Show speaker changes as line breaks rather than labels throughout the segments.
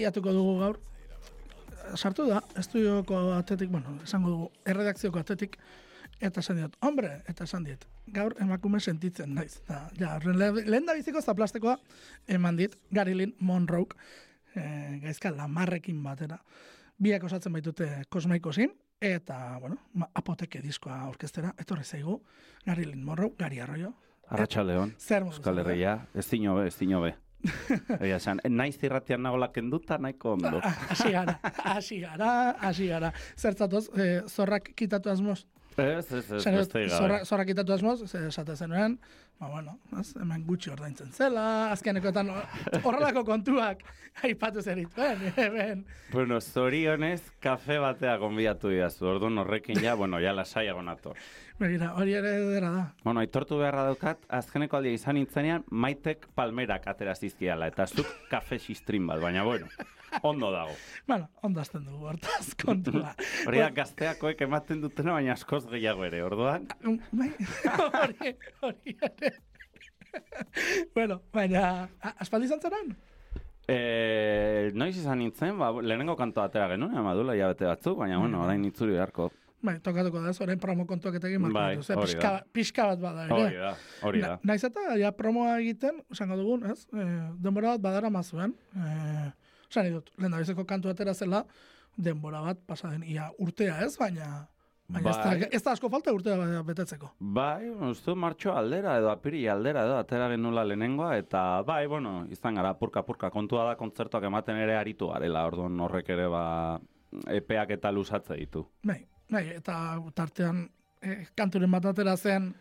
bidaiatuko dugu gaur. Sartu da, estudioko atetik, bueno, esango dugu, erredakzioko atetik, eta esan diot, hombre, eta esan diet, gaur emakume sentitzen naiz. Da, ja, le- lehen da biziko zaplastekoa eman dit, Garilin Monroe, e, gaizka lamarrekin batera. Biak osatzen baitute kosmaikosin, eta, bueno, ma- apoteke diskoa orkestera, etorri zaigu, Garilin Monroe, Gari Arroyo.
Arratxa
moduz,
Euskal? Herria, ez dino be, ez dino be. Egia esan, naiz irratian nagola kenduta nahiko ondo.
Ah, Hasi gara, hasi gara, hasi gara. Zertzatoz, eh, zorrak kitatu asmoz.
Ez, ez, ez,
zorrak kitatu asmoz, ze esate zenuen, ba, bueno, ez, hemen gutxi ordaintzen zela, azkenekoetan horrelako kontuak aipatu zerituen, hemen.
Bueno, zorionez, kafe batea gonbidatu didazu, orduan horrekin ja, bueno, ja lasaiago nator.
Begira, hori ere dera da.
Bueno, aitortu beharra daukat, azkeneko aldia izan nintzenean, maitek palmerak atera zizkiala, eta zuk kafe xistrin bat, baina bueno, ondo dago.
Bueno, ondazten dugu, hortaz, kontua.
Hori da gazteakoek ematen dutena, baina askoz gehiago ere, orduan.
Bai, hori, hori ere. bueno, baina, aspaldi izan zeran?
E, noiz izan nintzen, ba, lehenengo kantoa atera genuen, amadula jabete batzuk, baina bueno, orain itzuri beharko.
Bai, tokatuko da, ez, orain promo kontuak eta egin marko
Bai,
eh,
hori
pixka,
da.
pixka bat bada ere.
Hori da, hori da.
Na, naiz eta, ja, promoa egiten, esango dugun, ez? E, denbora bat badara mazuen. E, esan dut, lehen da kantu atera zela, denbora bat pasaden ia urtea ez, baina, baina ez,
Bai.
da, ez da asko falta urtea ba- betetzeko.
Bai, uste martxo aldera edo apiri aldera edo atera genula lehenengoa eta bai, bueno, izan gara purka-purka kontua da kontzertuak ematen ere aritu garela, orduan horrek ere ba epeak eta lusatze ditu.
Bai, bai, eta tartean e, kanturen bat atera zen,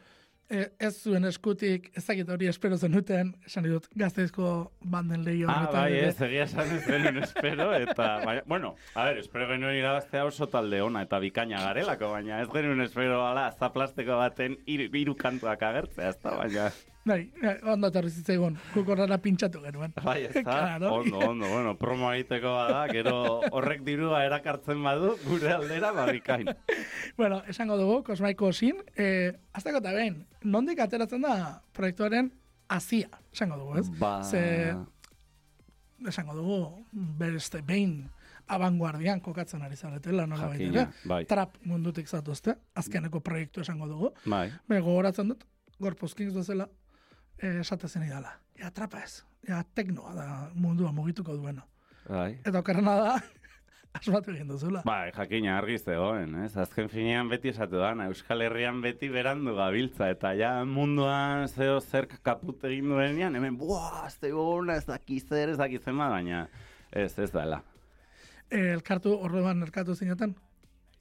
e, ez zuen eskutik, ez dakit hori espero zenuten, esan dut, gazteizko banden lehio.
Ah, bai, ez, egia esan ez genuen espero, eta, baina, bueno, a ver, espero genuen irabaztea oso talde ona eta bikaina garelako, baina ez genuen espero ala, zaplasteko baten hiru hiru kantuak agertzea, ez da, baina...
Bai, bai, ondo etorri zitzaigun, guk horrela pintxatu genuen.
Bai, ez da,
Claro.
ondo, ondo, bueno, promo egiteko bada, gero horrek dirua erakartzen badu, gure aldera, ba, bikain.
Bueno, esango dugu, kosmaiko zin, eh, azteko eta behin, nondik ateratzen da proiektuaren azia, esango dugu, ez?
Ba...
Ze, esango dugu, beste behin, abanguardian kokatzen ari zaretela, nola
Jakina,
ere.
bai.
Trap mundutik zatozte, azkeneko proiektu esango dugu.
Bai,
Me gogoratzen dut, gorpuzkins dozela, eh, esatezen idala. Ja, trapa ez. Ja, teknoa da mundua mugituko duena.
bai.
Eta okerrena da, asmatu egin duzula.
Bai, jakina argi zegoen, ez? Azken finean beti esatu da, Euskal Herrian beti berandu gabiltza, eta ja munduan zeo zer kaput egin duenean, hemen, buah, azte gona, ez daki zer, ez daki zema, baina ez, ez dela.
Eh, elkartu, orduan elkartu zineten?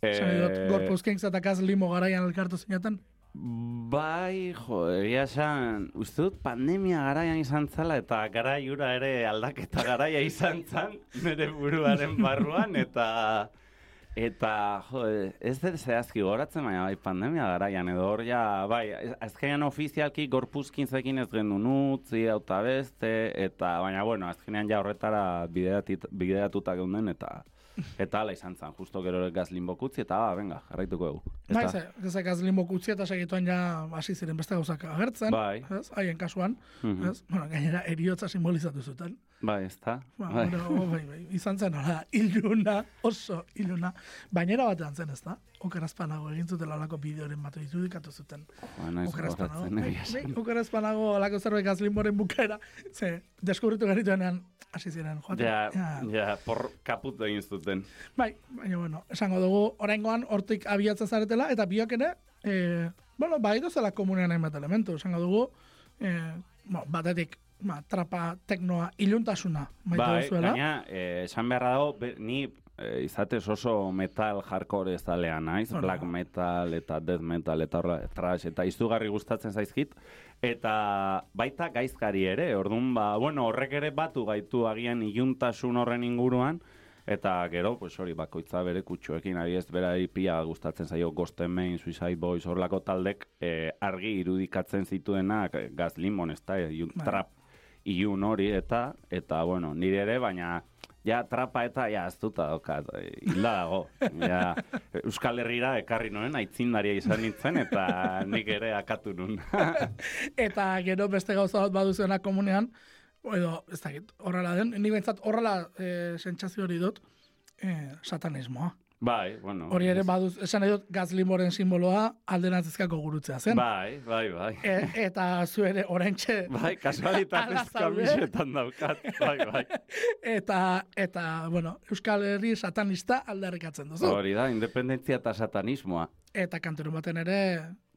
Esan
Eh,
dut, gorpuzkins eta kaz limo garaian elkartu zineten?
Bai, jo, egia esan, uste dut pandemia garaian izan zala eta garai hura ere aldaketa garaia izan zan nire buruaren barruan eta eta jo, ez dut zehazki goratzen baina bai pandemia garaian edo hor ja, bai, azkenean ofizialki gorpuzkintzekin ez genuen utzi auta beste eta baina bueno, azkenean ja horretara bideratuta geunden eta eta hala izan zan, justo gero gaz limbokutzi eta ba, venga, jarraituko dugu.
Bai,
Eta-
ze, ze kaz limo kutzi eta segituan ja hasi ziren beste gauzak agertzen,
Bai.
ez? Haien kasuan,
Mhm.
ez? Bueno, gainera eriotza simbolizatu zuten.
Bai, ez da?
Ba,
Bai.
bueno, bai, bai, izan zen, hola, iluna, oso iluna. Bainera batean zen, ez da? Okerazpanago egin zutela alako bideoren bat irudikatu zuten.
Ba, naiz
Okerazpanago.
gogoratzen,
Bai, bai,
esan.
okerazpanago alako zerbait gazlinboren bukaera. Ze, deskubritu genituenean, hasi ziren, joaten.
Ja, ja, por kaput egin zuten.
Bai, baina, bueno, esango dugu, oraingoan hortik abiatzen zaretela, eta biok ere, e, bueno, bai duzela komunean hainbat elementu, esango dugu, e, bueno, batetik, ba, trapa, teknoa, iluntasuna, maite
Bai,
duzuela.
gaina, eh, esan beharra dago, be, ni eh, izatez oso metal hardcore ez dalea naiz,
da.
black metal eta death metal eta horra, trash, eta izugarri gustatzen zaizkit, eta baita gaizkari ere, orduan ba, bueno, horrek ere batu gaitu agian iluntasun horren inguruan, Eta gero, pues hori, bakoitza bere kutxuekin, ari ez bera pia gustatzen zaio Ghost Main, Suicide Boys, horlako taldek eh, argi irudikatzen zituenak eh, gaz limon, ez da,
Bai.
trap ilun hori, eta, eta, bueno, nire ere, baina, ja, trapa eta, ja, ez dut hilda dago. Ja, Euskal Herrira ekarri noen, aitzindaria izan nintzen, eta nik ere akatu nun.
Eta gero beste gauza bat baduzuena komunean, edo, ez dakit, horrela den, ni bentsat horrela e, sentsazio hori dut, e, satanismoa.
Bai, bueno.
Hori ere baduz, esan nahi dut, gazlimoren simboloa alderantzizkako gurutzea zen.
Bai, bai, bai.
E, eta zu ere oraintxe
Bai, kasualitatez kamisetan daukat. Bai, bai.
eta eta bueno, Euskal Herri satanista aldarrikatzen duzu.
Hori da, independentzia eta satanismoa.
Eta kanturen baten ere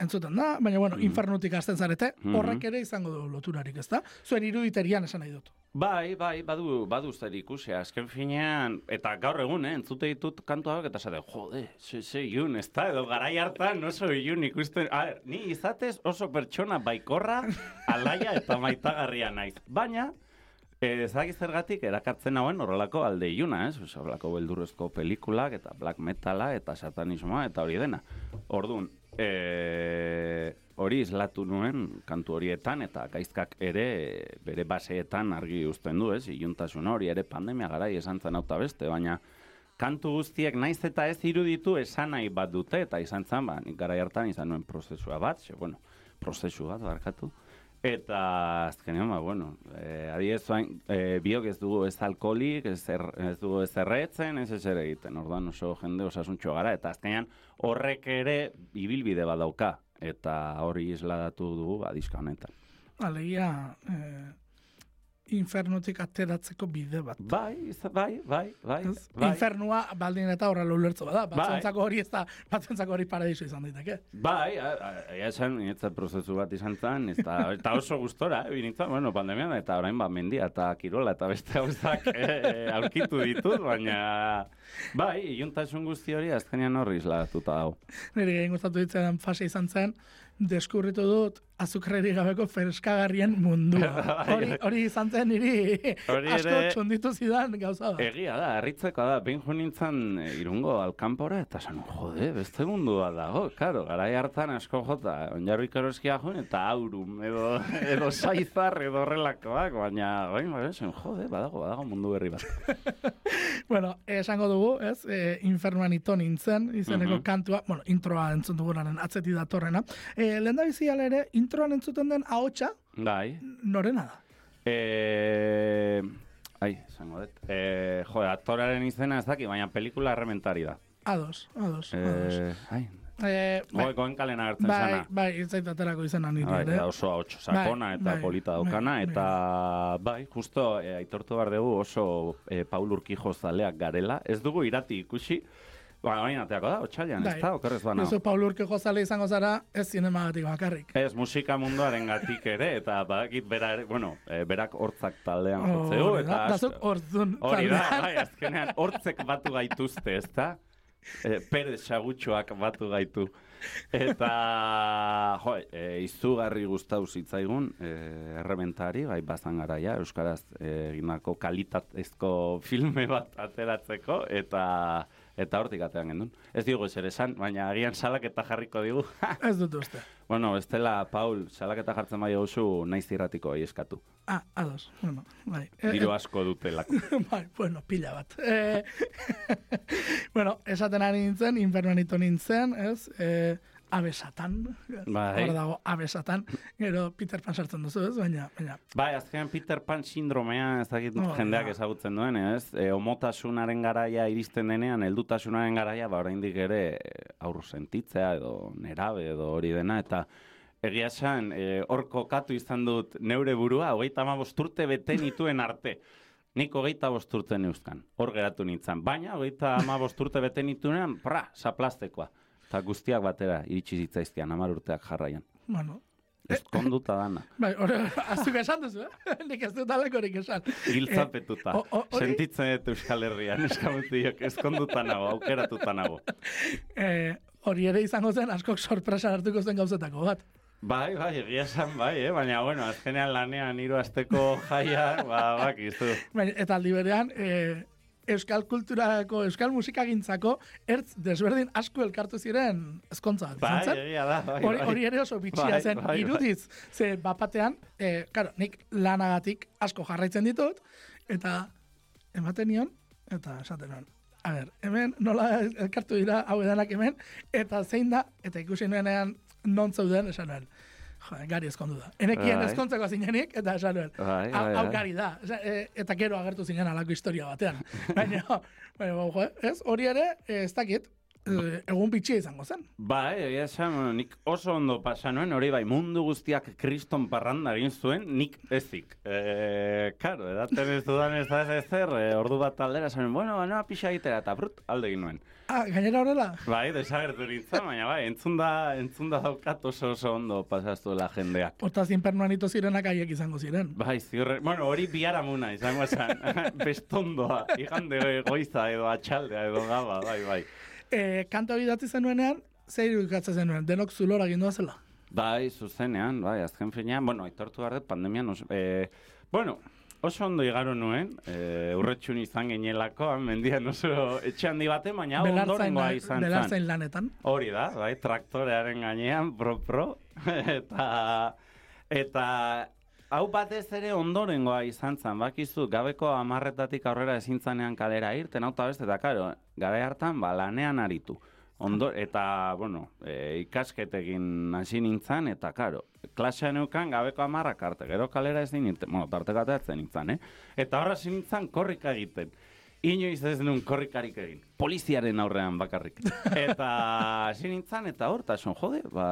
entzuten da, baina bueno,
Mhm.
infernutik hasten zarete,
Mhm.
horrek ere izango du loturarik, ezta? Zuen iruditerian esan nahi dut.
Bai, bai, badu, badu zer ikusi, azken finean, eta gaur egun, eh, entzute ditut kantu hauek, eta zade, jode, ze, ze ilun, ez da, edo garai hartan oso ilun ikusten, a ber, ni izatez oso pertsona baikorra, alaia eta maitagarria naiz. Baina, eh, ez dakit zergatik erakartzen hauen horrelako alde iluna, ez? Oso, horrelako beldurrezko pelikulak, eta black metala, eta satanismoa, eta hori dena. Orduan, eh, hori islatu nuen kantu horietan eta gaizkak ere bere baseetan argi uzten du, ez? Iluntasun hori ere pandemia garai esan zen hau beste, baina kantu guztiek naiz eta ez iruditu esan nahi bat dute eta izan zen, ba, nik garai hartan izan nuen prozesua bat, xe, bueno, prozesu bat, barkatu. Eta azkenean, ba, bueno, eh, adiez zuain, eh, biok ez dugu ez alkoholik, ez, er, ez dugu ez erretzen, ez ez ere egiten, orduan oso jende osasuntxo gara, eta azkenean horrek ere ibilbide bat dauka, eta hori isladatu dugu, ba, diska honetan.
Alegia, eh, infernutik ateratzeko bide bat.
Bai, bai, bai, bai,
Ez?
bai.
Infernua baldin eta horrela ulertzu bada.
Bai.
Batzuentzako hori ez da, batzuentzako hori paradiso izan daiteke.
Bai, a- a- egia esan, niretzat prozesu bat izan zen, eta, eta oso gustora, eh, binitzen, bueno, pandemian, eta orain ba, mendia eta kirola eta beste gauzak eh, aurkitu ditut, baina, bai, iluntasun guzti hori azkenean horri isladatuta dago.
Nire gehien gustatu ditzen fase izan zen, deskurritu dut azukarreri gabeko ferskagarrien mundua. hori, hori izan zen niri asko txunditu zidan gauza da.
Egia da, harritzeko da, jo nintzen eh, irungo alkanpora, eta esan, jode, beste mundua dago, karo, garai hartan asko jota, onjarrik eroskia joan, eta aurum, edo, edo saizar, edo horrelakoak, baina, bain, baina, esan, jode, badago, badago mundu berri bat.
Bueno, esango dugu, ez, e, infernuan ito nintzen, izeneko
Mhm.
kantua, bueno, introa entzun dugunaren atzeti datorrena. E, Lehen da ere, introan entzuten den ahotsa
Bai.
norena da.
Eh, ai, esango dut. Eh, jo, aktoraren izena ez daki, baina pelikula errementari da.
Ados, ados, ados.
Eh, ai,
Eh, bai,
goe, goen kalen agertzen
bai,
zana.
bai, itzait aterako izena niri
Bai, da oso hotx sakona
Bai,
eta
bai,
polita
bai,
daukana,
bai.
eta bai, justo eh, aitortu behar dugu oso eh, Paul Urquijo zaleak garela. Ez dugu irati ikusi, ba, baina ateako da, otxailan, ez
Bai.
da, okerrez bana.
Zu Paul Urke jozale izango zara, ez zinemagatik bakarrik.
Ez musika munduaren gatik ere, eta badakit bera bueno, eh, berak hortzak taldean jotzeu,
Hori da,
eta
da
asko-
zuk orduan
Hori da, bai, azkenean, hortzek batu gaituzte, ez da? E, Perez sagutxoak batu gaitu. Eta, jo, e, izugarri gustau zitzaigun, e, errementari, bai, bazan garaia, Euskaraz egindako kalitatezko filme bat ateratzeko, eta eta hortik atean gendun. Ez digu ezer esan, baina agian salaketa jarriko digu.
Ez dut uste.
bueno, bestela, Paul, salaketa jartzen bai duzu naiz irratiko eskatu.
Ah, ados. Bueno, bai. Eh,
Diru asko dutelako.
bai, bueno, pila bat. Eh, bueno, esaten ari nintzen, infernuanito nintzen, ez? Eh, abesatan.
Bai.
Hor dago, abesatan. Gero Peter Pan sartzen duzu, ez? Baina, baina,
Bai, azkenean Peter Pan sindromea ez dakit
Oh,
jendeak
ja.
ezagutzen duen, ez? E, homotasunaren garaia iristen denean, heldutasunaren garaia, ba oraindik ere e, aurro sentitzea edo nerabe edo hori dena, eta egia esan, e, hor kokatu izan dut neure burua, hogeita hamabost urte bete nituen arte. Nik hogeita bost urte neuzkan, hor geratu nintzen. Baina, hogeita hamabost urte bete nituenean, pra, saplastekoa. Eta guztiak batera, iritsi zitzaizkian, hamar urteak jarraian.
bueno.
Ezkonduta dana.
Bai, hori, azuk esan duzu, eh? Nik ez dut alakorik esan.
Giltzapetuta.
hori-
Sentitzen dut Euskal Herrian, eskamutiok, ezkonduta nago, aukeratuta nago.
Eh, hori ere izango zen, askok sorpresa hartuko zen gauzetako bat.
Bai, bai, egia esan bai, eh? baina, bueno, azkenean lanean hiru asteko jaia, ba, bakizu.
Baina, eta aldi berean, eh, euskal kulturako, euskal musikagintzako, ertz desberdin asko elkartu ziren ezkontza bat.
Bai, egia da, bai,
Hori,
bai.
hori ere oso bitxia
Bai,
zen,
bai, bai.
irudiz. Ze bapatean, eh, karo, nik lanagatik asko jarraitzen ditut, eta ematen nion, eta esaten nion. A ber, hemen nola elkartu dira hau edanak hemen, eta zein da, eta ikusi nuenean non zeuden esan nuen. Jo, gari ezkondu da. Enekien
Bai.
ezkontzeko zinenik, eta esan nuen,
Bai,
hau
bai,
gari da. E, eta gero agertu zinen alako historia batean. Baina, baina, jo, ez, hori ere, eh, ez dakit, eh, egun bitxia izango zen.
Bai, egia esan, nik oso ondo pasa nuen, hori bai, mundu guztiak kriston parranda egin zuen, nik ezik. E, karo, edaten ez dudan ez da ez ezer, e, ordu bat aldera, esan, bueno, ba, noa pixa egitera, eta brut, alde egin nuen.
Ah, gainera horrela,
Bai, desagertu nintzen, baina bai, entzunda, entzunda daukat oso oso ondo pasaztuela jendeak.
hortaz inpernuan ito zirenak haiek izango ziren.
Bai, ziurre, bueno, hori biharamuna izango esan, bestondoa, igande goiza edo atxaldea edo gaba, bai, bai.
E, kanto idatzi zenuenean, zer irudikatzen zenuen, denok zulora gindua zela.
Bai, zuzenean, bai, azken finean, bueno, aitortu behar dut pandemian, oso, e, bueno, oso ondo igaro nuen, e, urretxun izan genelako, mendian oso etxe handi baten, baina ondorengoa izan zan.
belartzain lanetan.
Hori da, bai, traktorearen gainean, pro-pro, eta, eta hau batez ere ondorengoa izan zen, bakizu, gabeko amarretatik aurrera ezin zanean kalera irten, hau eta beste, eta karo, gara hartan, ba, lanean aritu. Ondo, eta, bueno, e, ikasketekin hasi nintzen, eta, karo, klasean eukan gabeko amarrak arte, gero kalera ez nintzen, bueno, tarteko ateratzen nintzen, eh? Eta horra hasi nintzen korrika egiten. Inoiz ez nun korrikarik egin. Poliziaren aurrean bakarrik. Eta hasi nintzen, eta hor, eta jode, ba,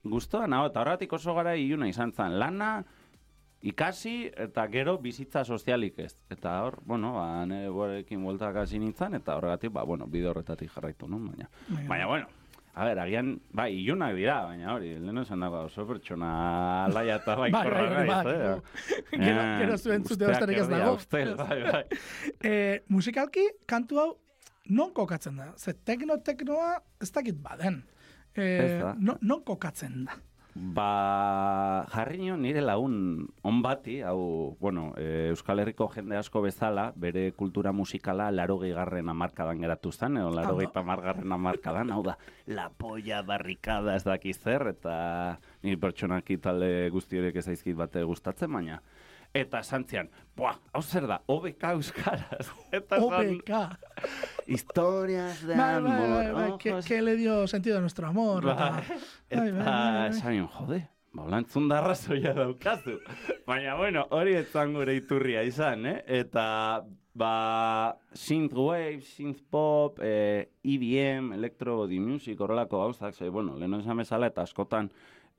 guztua, naho, eta horretik oso gara iluna izan zen, lana, ikasi, eta gero bizitza sozialik ez. Eta hor, bueno, ba, nire borekin bueltak hasi nintzen, eta horregatik, ba, bueno, bide horretatik jarraitu, no? Baina,
Baina-
baina bueno, a ber, agian, bai, ilunak dira, baina hori, lehen esan dago, oso pertsona laia eta bai,
Bai, bai,
korra
bai, bai,
eh?
gero-
Eh,
gero zuen zute
usteak
besterik ez dago.
Ustel, bai, bai.
E, musikalki, kantu hau, non kokatzen da? Ze tekno-teknoa ez dakit baden. E,
Ez
non kokatzen da?
Ba, jarri nio nire lagun on bati, hau, bueno, e, Euskal Herriko jende asko bezala, bere kultura musikala laro garren amarkadan geratu zen, edo laro amargarren amarkadan, hau da, la polla barrikada ez dakiz zer, eta nire pertsonaki talde guzti horiek ez zaizkit bate gustatzen, baina Eta santzian, buah, hau zer da, OBK Euskaraz. Eta
OBK.
historias de
Bai,
amor.
bai, bai, bai, que,
ojos
que le dio sentido a nuestro amor.
Bai,
Eta,
eta
bai, bai, bai.
esan jode, ba, lantzun da arrazoia daukazu. Baina, bueno, hori etzan gure iturria izan, eh? Eta, ba, synthwave, synthpop, eh, EBM, electro music, horrelako gauzak, ze, bueno, lehen esan bezala, eta askotan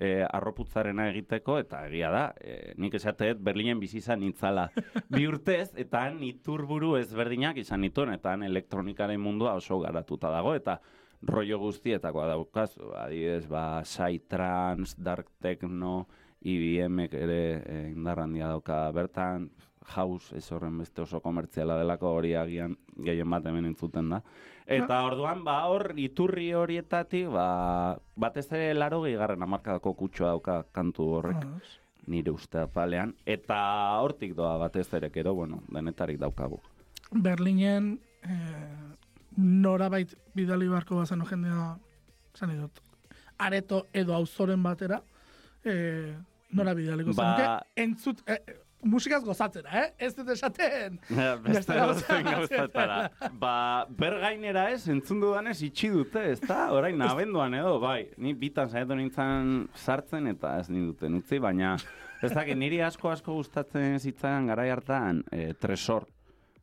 eh, arroputzarena egiteko, eta egia da, eh, nik esateet Berlinen bizi izan nintzala. Bi urtez, eta han iturburu ezberdinak izan nituen, eta han elektronikaren mundua oso garatuta dago, eta rollo guztietakoa daukazu, adibidez, ba, Psytrance, Dark Techno, IBM ere eh, indar handia dauka bertan, House, ez horren beste oso komertziala delako hori agian gehien bat hemen entzuten da. Eta orduan, ba, hor, iturri horietatik, ba, batez ere laro gehigarren amarkadako kutxoa dauka kantu horrek,
Ados.
nire uste palean, eta hortik doa batez ere, gero, bueno, denetarik daukagu.
Berlinen eh, norabait bidali beharko bazen jendea, zan dut, areto edo auzoren batera, eh, nora bidaliko
Ba-
zenuke, entzut, eh, musikaz gozatzera, eh? Ez dut esaten.
Beste dozen gauzatara. Ba, bergainera ez, entzun dudanez itxi dute, ez da? Orain, abenduan edo, bai. Ni bitan saiatu nintzen sartzen eta ez ninduten utzi, baina ez dakit, niri asko asko gustatzen zitzaidan garai hartan e, tresor.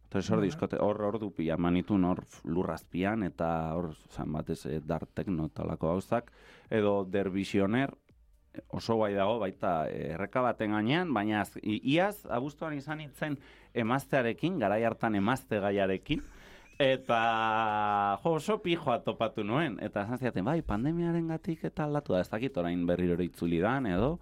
Tresor diskote, hor hor du pila manitun hor lurrazpian eta hor zan batez e, dark techno talako gauzak. Edo dervisioner, oso bai dago baita eh, erreka baten gainean, baina iaz abuztuan izan nintzen emaztearekin, garai hartan emazte gaiarekin, eta jo, oso pijoa topatu nuen, eta esan ziaten, bai, pandemiaren gatik eta aldatu da, ez dakit orain berriro itzuli dan, edo,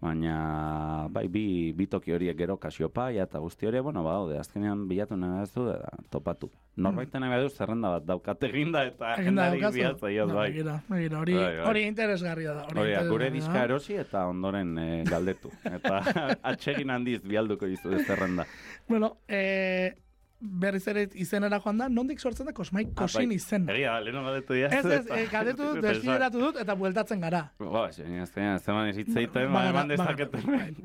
baina, bai, bi, bi toki horiek gero kasiopaia eta guzti hori, bueno, ba, azkenean bilatu nahi ez du, eta topatu. Norbaiten nahi du zerrenda bat daukat eginda, eta bihatza iot,
No,
bai.
begira, begira, hori,
Bai, bai.
hori interesgarria da. Hori
da, gure diska
da.
erosi eta ondoren eh, galdetu. Eta atsegin handiz bialduko dizu ez zerrenda.
Bueno, eh, berriz ere izenera joan da, nondik sortzen da Kosmai Kosin
bai.
izen.
Egia, da, leheno galdetu dira.
Ez, ez, eh, galdetu, desbideratu dut, eta bueltatzen gara.
Ba, zein, zein, zeman ez hitzeiten, ba, eman dezaketen.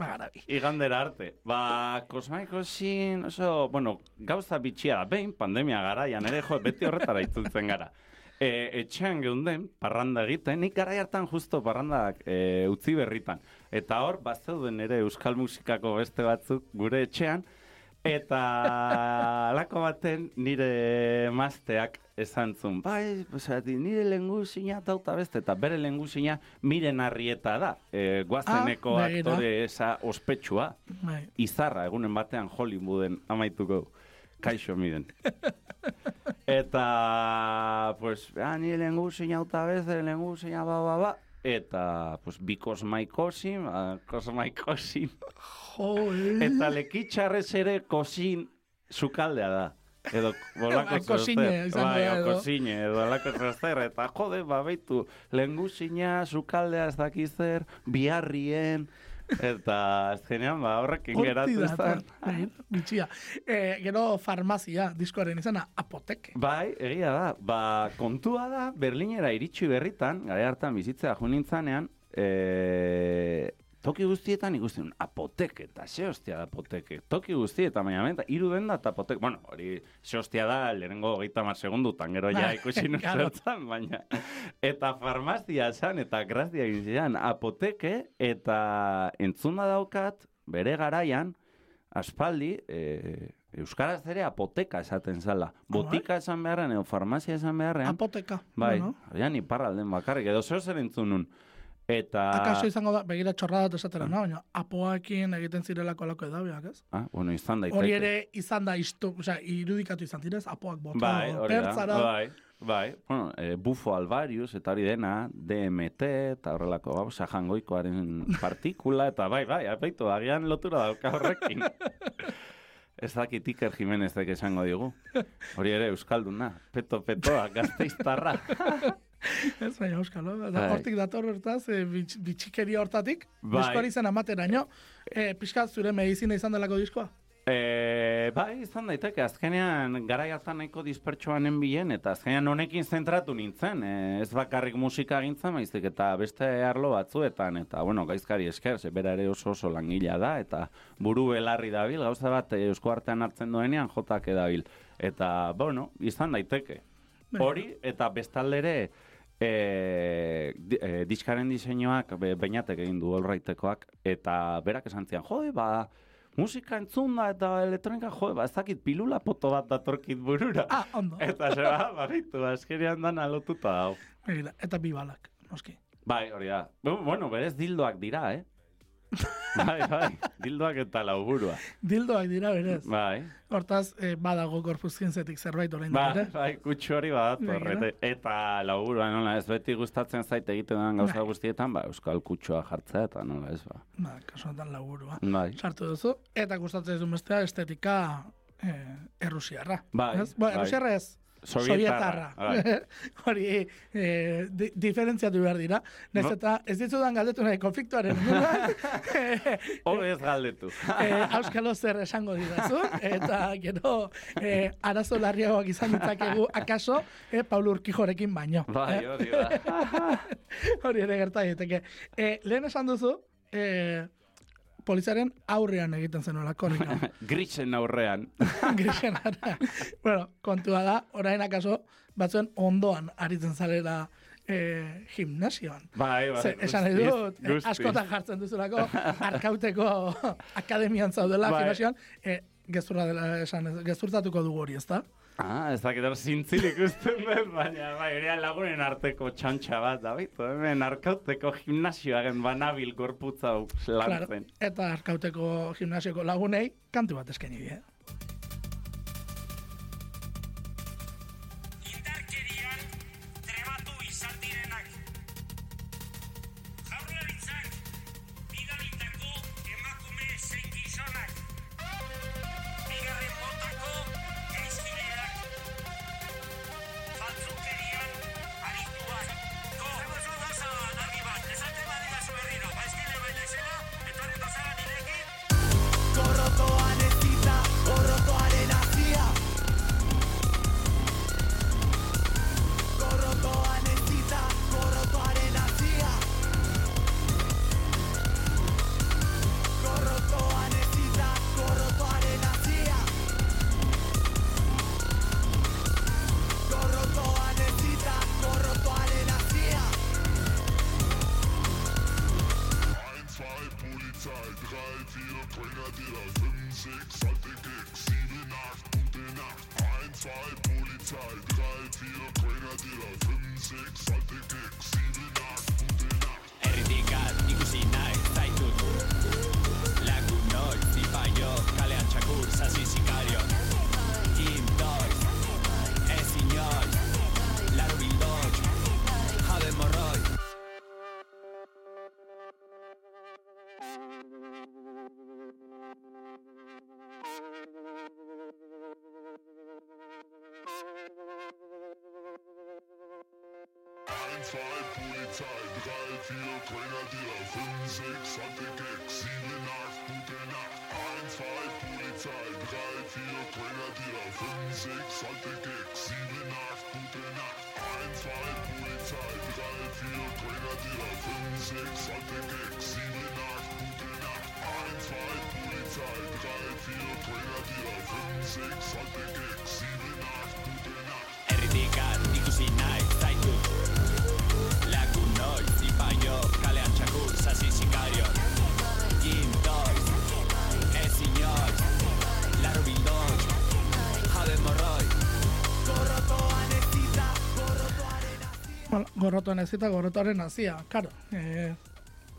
Igandera arte. Ba, kosmaiko zin, oso, bueno, gauza bitxia da, behin, pandemia garaian ere, jo, beti horretara itzultzen gara. e, etxean geunden, parranda egiten, nik gara hartan justo parrandak e, utzi berritan. Eta hor, bazeuden ere euskal musikako beste batzuk gure etxean, eta alako baten nire mazteak esan zun, bai, osati, nire lenguzina tauta beste, eta bere lenguzina miren arrieta da, e, guazeneko
Ah,
aktore esa ospetsua,
Bai.
izarra, egunen batean Hollywooden amaituko kaixo miren. Eta, pues, ah, nire lenguzina auta beste, lenguzina ba, ba, ba, eta, pues, bikos maikosin, ba, kos maikosin, Eta lekitxarrez ere kosin sukaldea da. Edo bolako
kosine izango
bai,
edo.
kosine, edo alako zerzer. Eta jode, ba, beitu, lengusina, sukaldea ez dakiz zer, biharrien, eta azkenean, ba, horrekin
Horti
geratu ez da.
Bai, Bitxia. Eh, gero farmazia, diskoaren izena, apoteke.
Bai, egia da. Ba, kontua da, Berlinera iritsi berritan, gara hartan bizitzea jo nintzanean, e, toki guztietan ikusten apoteke, eta ze hostia da apoteke. Toki guztietan, baina menta, iru den da eta apoteke. Bueno, hori ze hostia da, lehenengo hogeita mar segundutan, gero ja
Bai,
ikusi zertan, baina. Eta farmazia esan, eta grazia zidan, apoteke, eta entzuna daukat, bere garaian, aspaldi, e, Euskaraz ere apoteka esaten zala. Botika esan beharren, edo farmazia esan beharren.
Apoteka.
Bai,
Bueno,
agian iparralden bakarrik, edo zer zer entzun nun. Eta...
akaso izango da, begira txorra dut esatera, no? Baina apoakin egiten zirelako alako edabiak, ez?
Ah, bueno, izan daiteke.
Hori ere izan da istu, osea, irudikatu izan direz, apoak bota,
Bai, hori da. Bai, bai. Bueno, e, Bufo Alvarius, eta hori dena, DMT, eta horrelako, ba, sajangoikoaren partikula, eta bai, bai, apaitu, agian lotura dauka horrekin. Ez dakit Iker Jimenezek esango digu. Hori ere Euskalduna. Peto, petoa, gazteiztarra.
Ez baina euskalo, da,
Bai.
hortik dator hortaz, e, bitx, bitxikeria hortatik,
Bai.
diskoari zen amateraino, e, pixka zure medizina izan delako diskoa?
E, bai, izan daiteke, azkenean garai hartan nahiko dispertsuanen bilen, eta azkenean honekin zentratu nintzen, e, ez bakarrik musika gintzen, baizik eta beste arlo batzuetan, eta bueno, gaizkari esker, ze bera ere oso oso langilea da, eta buru belarri dabil, gauza bat e, eusko artean hartzen duenean jotak edabil. Eta, bueno, izan daiteke. Hori, eta bestaldere, e, di, e, diskaren diseinuak be, beinatek egin du olraitekoak, eta berak esan zian, jode, ba, musika entzun da eta elektronika, jode, ba, ez dakit pilula poto bat datorkit burura.
Ah, ondo.
Eta ze, ba, baritu, azkenean dana lotuta dau.
Eta bi balak, noski.
Bai, hori da. Bu- Bueno, berez dildoak dira, eh? Bai, bai, dildoak eta lauburua.
Dildoak dira berez.
Bai,
Hortaz, eh, badago gorpuzkientzetik zerbait orain da
bai,
ere.
bai, kutsu hori badator.
Begira.
Eta, lauburua, nola, ez beti gustatzen zait egiten den gauza
Bai.
guztietan, ba, euskal kutsua jartzea eta nola ez, ba.
Ba, kasu honetan laburua.
Bai.
Sartu duzu, eta gustatzen ez bestea estetika eh, errusiarra.
Bai,
Ez? Ba,
bai.
errusiarra ez.
Sovietarra.
Hori eh, di, diferentziatu behar dira. Nez
No.
eta ez ditzudan galdetu nahi konfliktuaren.
Hobe ez galdetu.
eh, auskalo zer esango didazu, eta gero eh, arazo larriagoak izan ditzakegu akaso eh, Paul Urkijorekin baino.
Bai,
eh?
hori da.
Hori ere gerta daiteke. Eh, lehen esan duzu, eh, poliziaren aurrean egiten zenuela korrika.
Grisen aurrean.
Grisen ara. bueno, kontua da, orain akaso, batzuen ondoan aritzen zarela eh, gimnasioan.
Bai, bai.
Ze, esan nahi
guztiz,
dut, askotan jartzen duzulako, arkauteko akademian zaudela
Bai.
gimnasioan, eh, gezurra dela esan, gezurtatuko dugu hori, ezta?
Ah, ez dakit hor zintzilik usten dut, baina bai, hori lagunen arteko txantxa bat, da bitu, hemen arkauteko gimnasioaren banabil gorputza hau lantzen.
Eta arkauteko gimnasioko lagunei, kantu bat eskaini die.
2, Polizei, 3, 4, Grenadier, 5, 6, Anti-Gag, 7, 8, gute Nacht. 1, 2, Polizei, 3, 4, Grenadier, 5, 6, Anti-Gag, 7, 8, gute Nacht. 1, 2, Polizei, 3, 4, Grenadier, 5, 6, Anti-Gag, 7, 8, gute Nacht. 1, 2, Polizei, 3, 4, Grenadier, 5, 6, Anti-Gag, 7, 8, gute Nacht.
Erritikan ikusi nahi gorrotoan ez
eta gorrotoaren nazia, karo. E,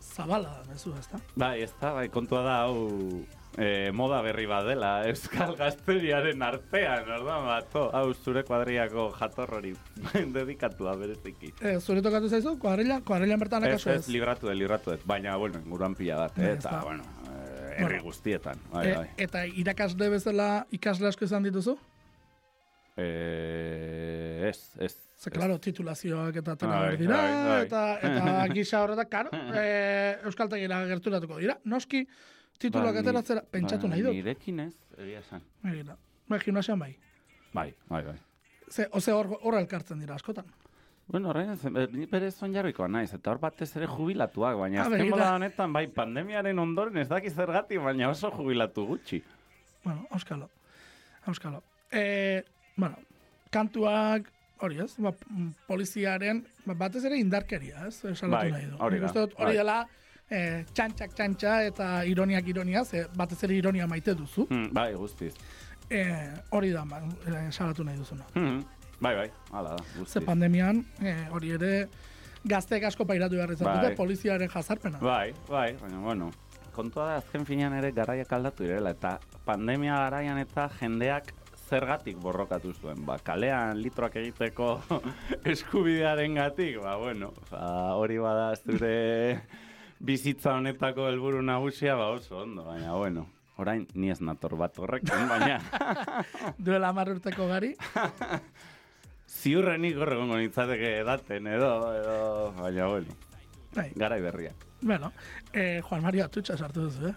zabala da, mezu, ez da?
Bai, ez da, bai, kontua da, hau e, moda berri bat dela, Euskal Gazteriaren artean, orduan bat, hau zure kuadriako jatorrori dedikatua bereziki.
E, zure tokatu zaizu, kuadrilla, kuadrillan bertan
Ez,
akaso
ez, libratu dut, libratu dut, baina, bueno, inguruan pila bat, eh,
ez
eta, bueno, eh, herri guztietan, bai,
E,
bai.
eta irakasle bezala ikasle asko izan dituzu?
Eh, ez, ez.
Ze,
ez.
klaro, titulazioak eta tena behar dira, eta, eta gisa horretak, karo, e, Euskaltegira gerturatuko dira. Noski, tituluak
Ba,
ateratzera, pentsatu
ba,
nahi dut.
Nirekin ez, egia esan.
Begira. Bai, gimnasian bai.
Bai, bai, bai.
Ze, oze hor, hor elkartzen dira askotan.
Bueno, horrein, ez, eh, ni bere zonjarrikoa naiz, eta hor batez ere jubilatuak, baina
Ah,
azken
begira.
moda honetan, bai, pandemiaren ondoren ez daki zergatik, baina oso jubilatu gutxi.
Bueno, auskalo. Auskalo. E, bueno, kantuak, hori ez, ba, poliziaren, ba, batez ere indarkeria, ez, salatu
Bai,
nahi du.
hori da,
dut hori
bai.
dela, e, txantxak txantxa eta ironiak ironia, ze batez ere ironia maite duzu.
Hmm, bai, guztiz.
E, hori da, ba, e, salatu nahi duzuna.
Hmm, bai, bai, hala da,
Ze
guztiz.
pandemian, e, hori ere, gazteek asko pairatu behar izan dute,
Bai.
poliziaren jazarpena.
Bai, bai, baina, bueno, kontua da azken finean ere garaiak aldatu direla, eta pandemia garaian eta jendeak zergatik borrokatu zuen, ba, kalean litroak egiteko eskubidearen gatik, ba, bueno, ba, hori bada zure bizitza honetako helburu nagusia, ba, oso ondo, baina, bueno, orain ni ez nator bat horrekin, baina
Duela hamar urteko gari,
ziurrenik hor egongo nintzateke edaten edo, edo, baina, bueno,
bai,
garai berria.
bueno, e, Juan Mario Atutxa sartu duzu, eh?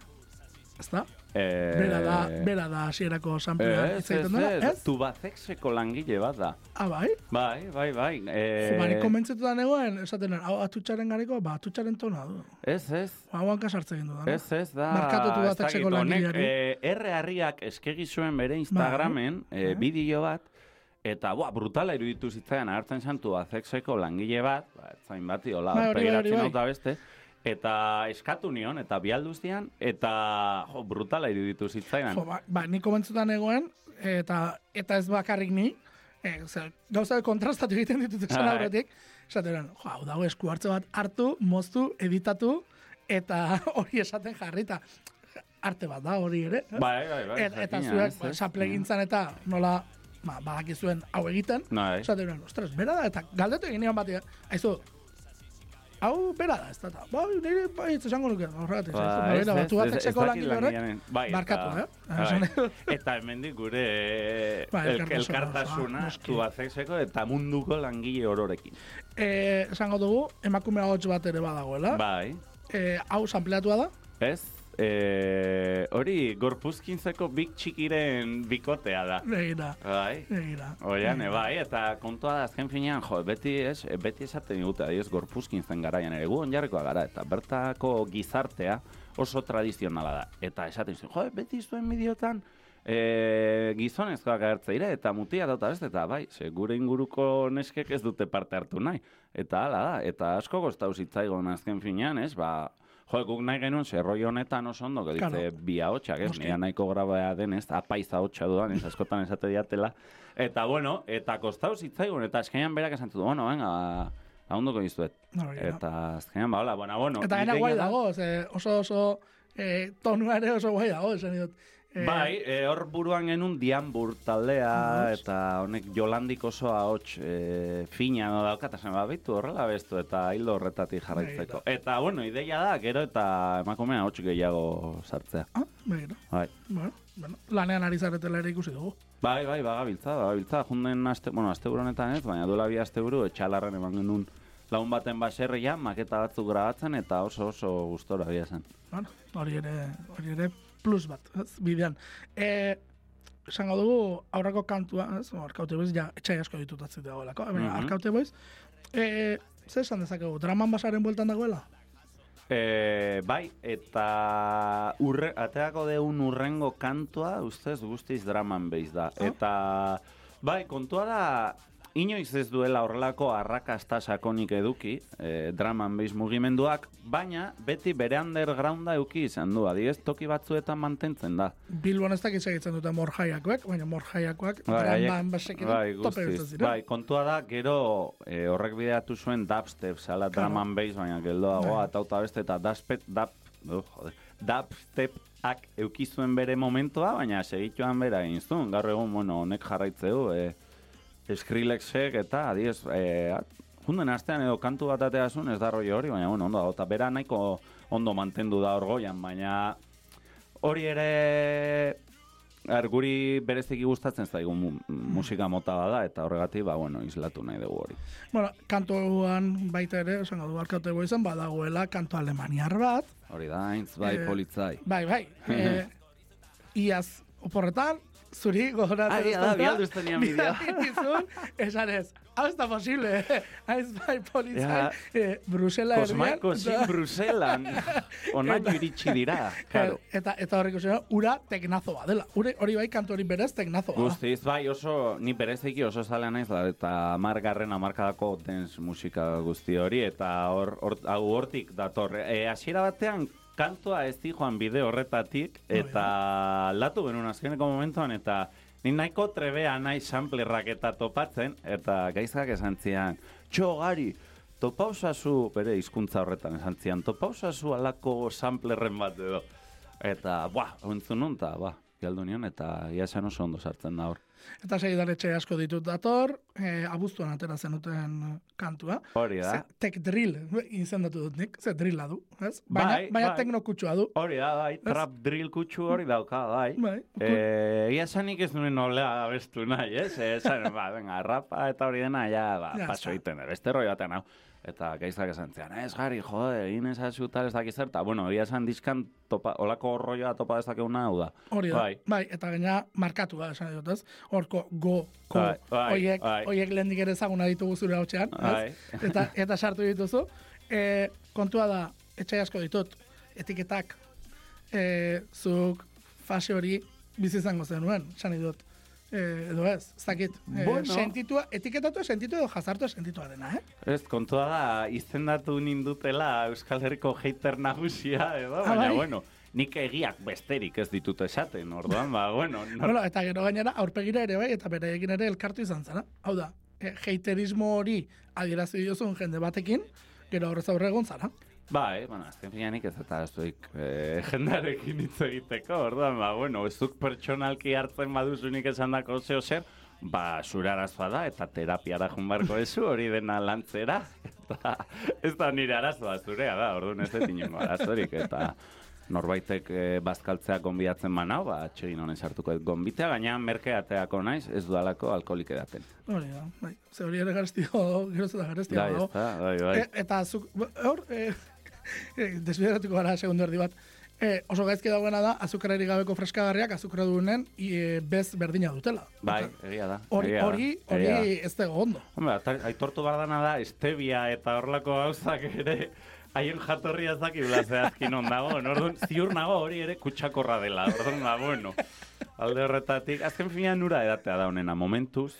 Ezta?
Eh,
Bera da, bera da hasierako samplea
Ez,
egiten dela,
ez,
ez?
tubazexeko langile bat da.
Ah, bai?
Bai, bai, bai.
Jo, bari
Eh,
konbentzetuta negoen, esaten hau atutxaren gareko, ba, atutxaren tona du.
ez, ez.
Ba, hauan kasartzen egin du da.
Ez, ez, da...
Merkatu
ez
tubazexeko langileari.
eh, R harriak eskegi zuen bere Instagramen eh, bideo bat, eta, boa, brutala iruditu zitzaidan agertzen zen tubazexeko langile bat, ba, ez zain bati, hola,
Bai, bai, hori
begiratzen
bai.
nauta beste, eta eskatu nion, eta bialduztian, eta, jo, brutala iruditu zitzaidan.
Jo, ba, ba, ni komentzutan negoen, eta eta ez bakarrik ni, e, ze, gauza kontrastatu egiten ditut esan aurretik, esaten jo, hau dago esku hartze bat hartu, moztu, editatu, eta hori esaten jarrita. Arte bat da hori ere.
Bai, bai, bai.
Et, eta zuek,
ez,
ba, saplegintzan eta nola, ba, badakizuen hau egiten,
Bai.
esaten ostras, bera da, eta galdetu egin nion bat, aizu, hau bera da, ez da, ba, nire, bai, ez esango nuke, horregatik,
Ba,
ba,
ez,
bera,
ez,
batu
ez, ez
langile horrek,
bai,
barkatu,
eta-
eh?
bai. Eta hemendik gure eh,
Bai,
el-
elkartasuna, ba,
tubazexeko eta munduko langile ororekin.
Eh, esango dugu, emakume ahots bat ere badagoela.
Bai,
Eh, hau sampleatua da.
ez? Eh, hori, gorpuzkintzeko bik txikiren bikotea da.
Begira,
Bai.
begira.
Oian, bai, eta kontua da azken finean, jo, beti, ez, beti esaten digute, adioz, gorpuzkintzen garaian ere, gu onjarrikoa gara, eta bertako gizartea oso tradizionala da. Eta esaten zuen, jo, beti zuen bidiotan, e, gizonezkoak agertze dira, eta mutia dauta beste, eta bai, ze gure inguruko neskek ez dute parte hartu nahi. Eta hala da, eta asko goztau zitzaigon azken finean, ez, ba, Jo, guk nahi genuen zerroi honetan oso ondo, que dice,
Claro.
bi ahotsak, ez, nire nahiko grabea denez, apaiz ahotsa dudan, ez askotan esate diatela. Eta, bueno, eta kostau zitzaigun, eta azkenean berak esan du, bueno, venga, lagunduko dizuet.
Da.
Eta azkenean, ba, hola, bueno, bueno.
Eta
ideia
guai
da-
dago, oso oso eh, tonua ere oso guai dago, esan dut. Eh,
Bai, e, hor buruan genuen Dianbur taldea, eta honek jolandik oso ahots e, fina no dauka, eta zen, ba, bitu horrela bestu, eta hildo horretatik jarraitzeko. Eta, bueno, ideia da, gero eta emakumea ahots gehiago sartzea.
Ah, begira.
Bai.
Bueno, bueno, lanean ari zaretela ere ikusi dugu.
Bai, bai, bagabiltza, bagabiltza, junden aste, bueno, aste honetan ez, baina duela bi aste buru, etxalarren eman genuen laun baten baserria, maketa batzuk grabatzen, eta oso oso gustora bia zen.
Bueno, hori ere, hori ere plus bat, ez, bidean. E, esango dugu, aurrako kantua, ez, arkaute boiz, ja, etxai asko ditut atzik dagoelako, mm
Mhm.
arkaute boiz, e, zer esan dezakegu, draman basaren bueltan dagoela?
E, bai, eta urre, ateako deun urrengo kantua, ustez guztiz draman beiz da. Eta, bai, kontua da, inoiz ez duela horrelako arrakasta sakonik eduki, e, draman beiz mugimenduak, baina beti bere undergrounda euki izan du, adibidez toki batzuetan mantentzen da.
Bilbon ez dakit segitzen dute morjaiakoek, baina morjaiakoak
Bai,
draman basekin
bai,
tope.
Bai, kontua da, gero e, horrek bideatu zuen dubstep, zala
Claro.
drum and bass, baina geldoagoa,
Bai.
eta auta beste, eta dubstep, dub, oh, joder, dubstep-ak eukizuen bere momentua, baina segituan bera egin zuen. Gaur egun, bueno, honek jarraitzeu, e, Skrillexek eta, adiez, e, junden astean edo kantu bat atea zuen, ez da roi hori, baina, bueno, ondo dago, eta bera nahiko ondo mantendu da orgoian, baina hori ere Er, guri bereziki gustatzen zaigu mu, musika mota bada eta horregatik ba bueno, islatu nahi dugu hori.
Bueno, kantuan baita ere, esango du arkaute boizan, badagoela kantu alemaniar bat,
Hori da, haintz bai
Eh,
politzai.
bai, bai, e, iaz oporretan, zuri gogoratzen
Ai,
ez
da,
dauka,
bihalduz tenían bideo.
bidali dizun, esan ez, hau ez da posible, haiz bai politzai,
Ja.
e, Brusela
Kosmaiko
da-
zin Bruselan, onaino iritsi dira, karo.
Eta, eta horrek uste, ura teknazoa dela. Ure, hori bai kantu hori berez teknazoa.
Guztiz, bai, oso, ni bereziki oso zalea naiz, da, eta margarren amarkadako dance musika guzti hori, eta hor, hor, hau hortik dator. E, hasiera batean, kantua ez di joan bide horretatik, eta latu genuen azkeneko momentuan, eta ni nahiko trebea nahi samplerrak eta topatzen, eta gaizkak esan zian, txo, gari, topausazu, bere hizkuntza horretan esan zian, topausazu alako samplerren bat edo. Eta, buah, entzun nun, eta, ba, galdu nion, eta ia esan oso ondo sartzen da hor.
Eta segidaretxe asko ditut dator, e, abuztuan atera zenuten kantua.
Hori da.
Ze, tek drill, izendatu dut nik, ze drilla du, ez? Baina,
Bai,
baina
bai.
teknokutsua du.
Hori da, bai, trap drill kutsu hori dauka, bai.
Bai,
Eh, ia esanik ez nuen nolea abestu nahi, ez? Eh, Esan, ba, venga, rapa eta hori dena, ja, ba,
Ja,
paso egiten, da, beste roi batean, hau. Eta gaizak esan zian, ez, gari, jode, egin ezazu tal ez dakiz zer, eta, bueno, ia esan dizkan topa, olako rolloa topa dezakeguna hau da.
Hori da.
Bai.
Bai. eta gaina markatu da, esan dut, ez? Horko go, ko,
Bai, bai,
oiek,
bai.
Oiek lehendik ere ezaguna ditugu zure hautsean,
Bai.
Eta, eta sartu dituzu. E, kontua da, etxai asko ditut, etiketak, e, zuk fase hori bizi izango zenuen, nahi dut. E, edo ez, ez dakit. E,
Bueno.
Sentitua, etiketatu sentitu edo jazartu sentitua dena, eh?
Ez, kontua da, izendatu nindutela Euskal Herriko hater nagusia, edo,
Ah,
baina,
bai?
bueno, nik egiak besterik ez ditut esaten, orduan, ba, bueno, nor,
Bueno, eta gero gainera aurpegira ere bai, eta beraiekin ere elkartu izan zara. Hau da, e, heiterismo hori adierazi diozun jende batekin, gero horrez aurre egon zara.
Bai, bueno, azken finean ez eta ez duik eh, jendarekin hitz egiteko, orduan, ba, bueno, ez duk pertsonalki hartzen baduzunik esan dako zeo zer, ba, zure arazoa da, eta terapiara jun barko ezu, hori dena lantzera, eta ez da nire arazoa zurea da, orduan ez dut inongo arazorik, eta norbaitek e, bazkaltzea gonbidatzen manau, ba, atxegin honen sartuko dut gonbitea, gaina merkeateako naiz, ez dudalako alkoholik edaten.
Hori da, bai. Ze hori ere garestio, geroz eta garestio.
Bai, ez da, bai, bai.
E, eta zuk, hor, e, desbideratuko gara segundu erdi bat. E, oso gaizki dagoena da, azukarari gabeko freskagarriak azukra duenen e, bez berdina dutela.
Bai, egia da.
Hori, hori, hori ez dago ondo.
Hombre, aitortu behar dana da, estebia eta horlako gauzak ere, haien jatorria ez dakibla zehazkin on dago, orduan, ziur nago hori ere kutsakorra dela, orduan, ba, bueno, alde horretatik, azken finean nura edatea da honena, momentuz,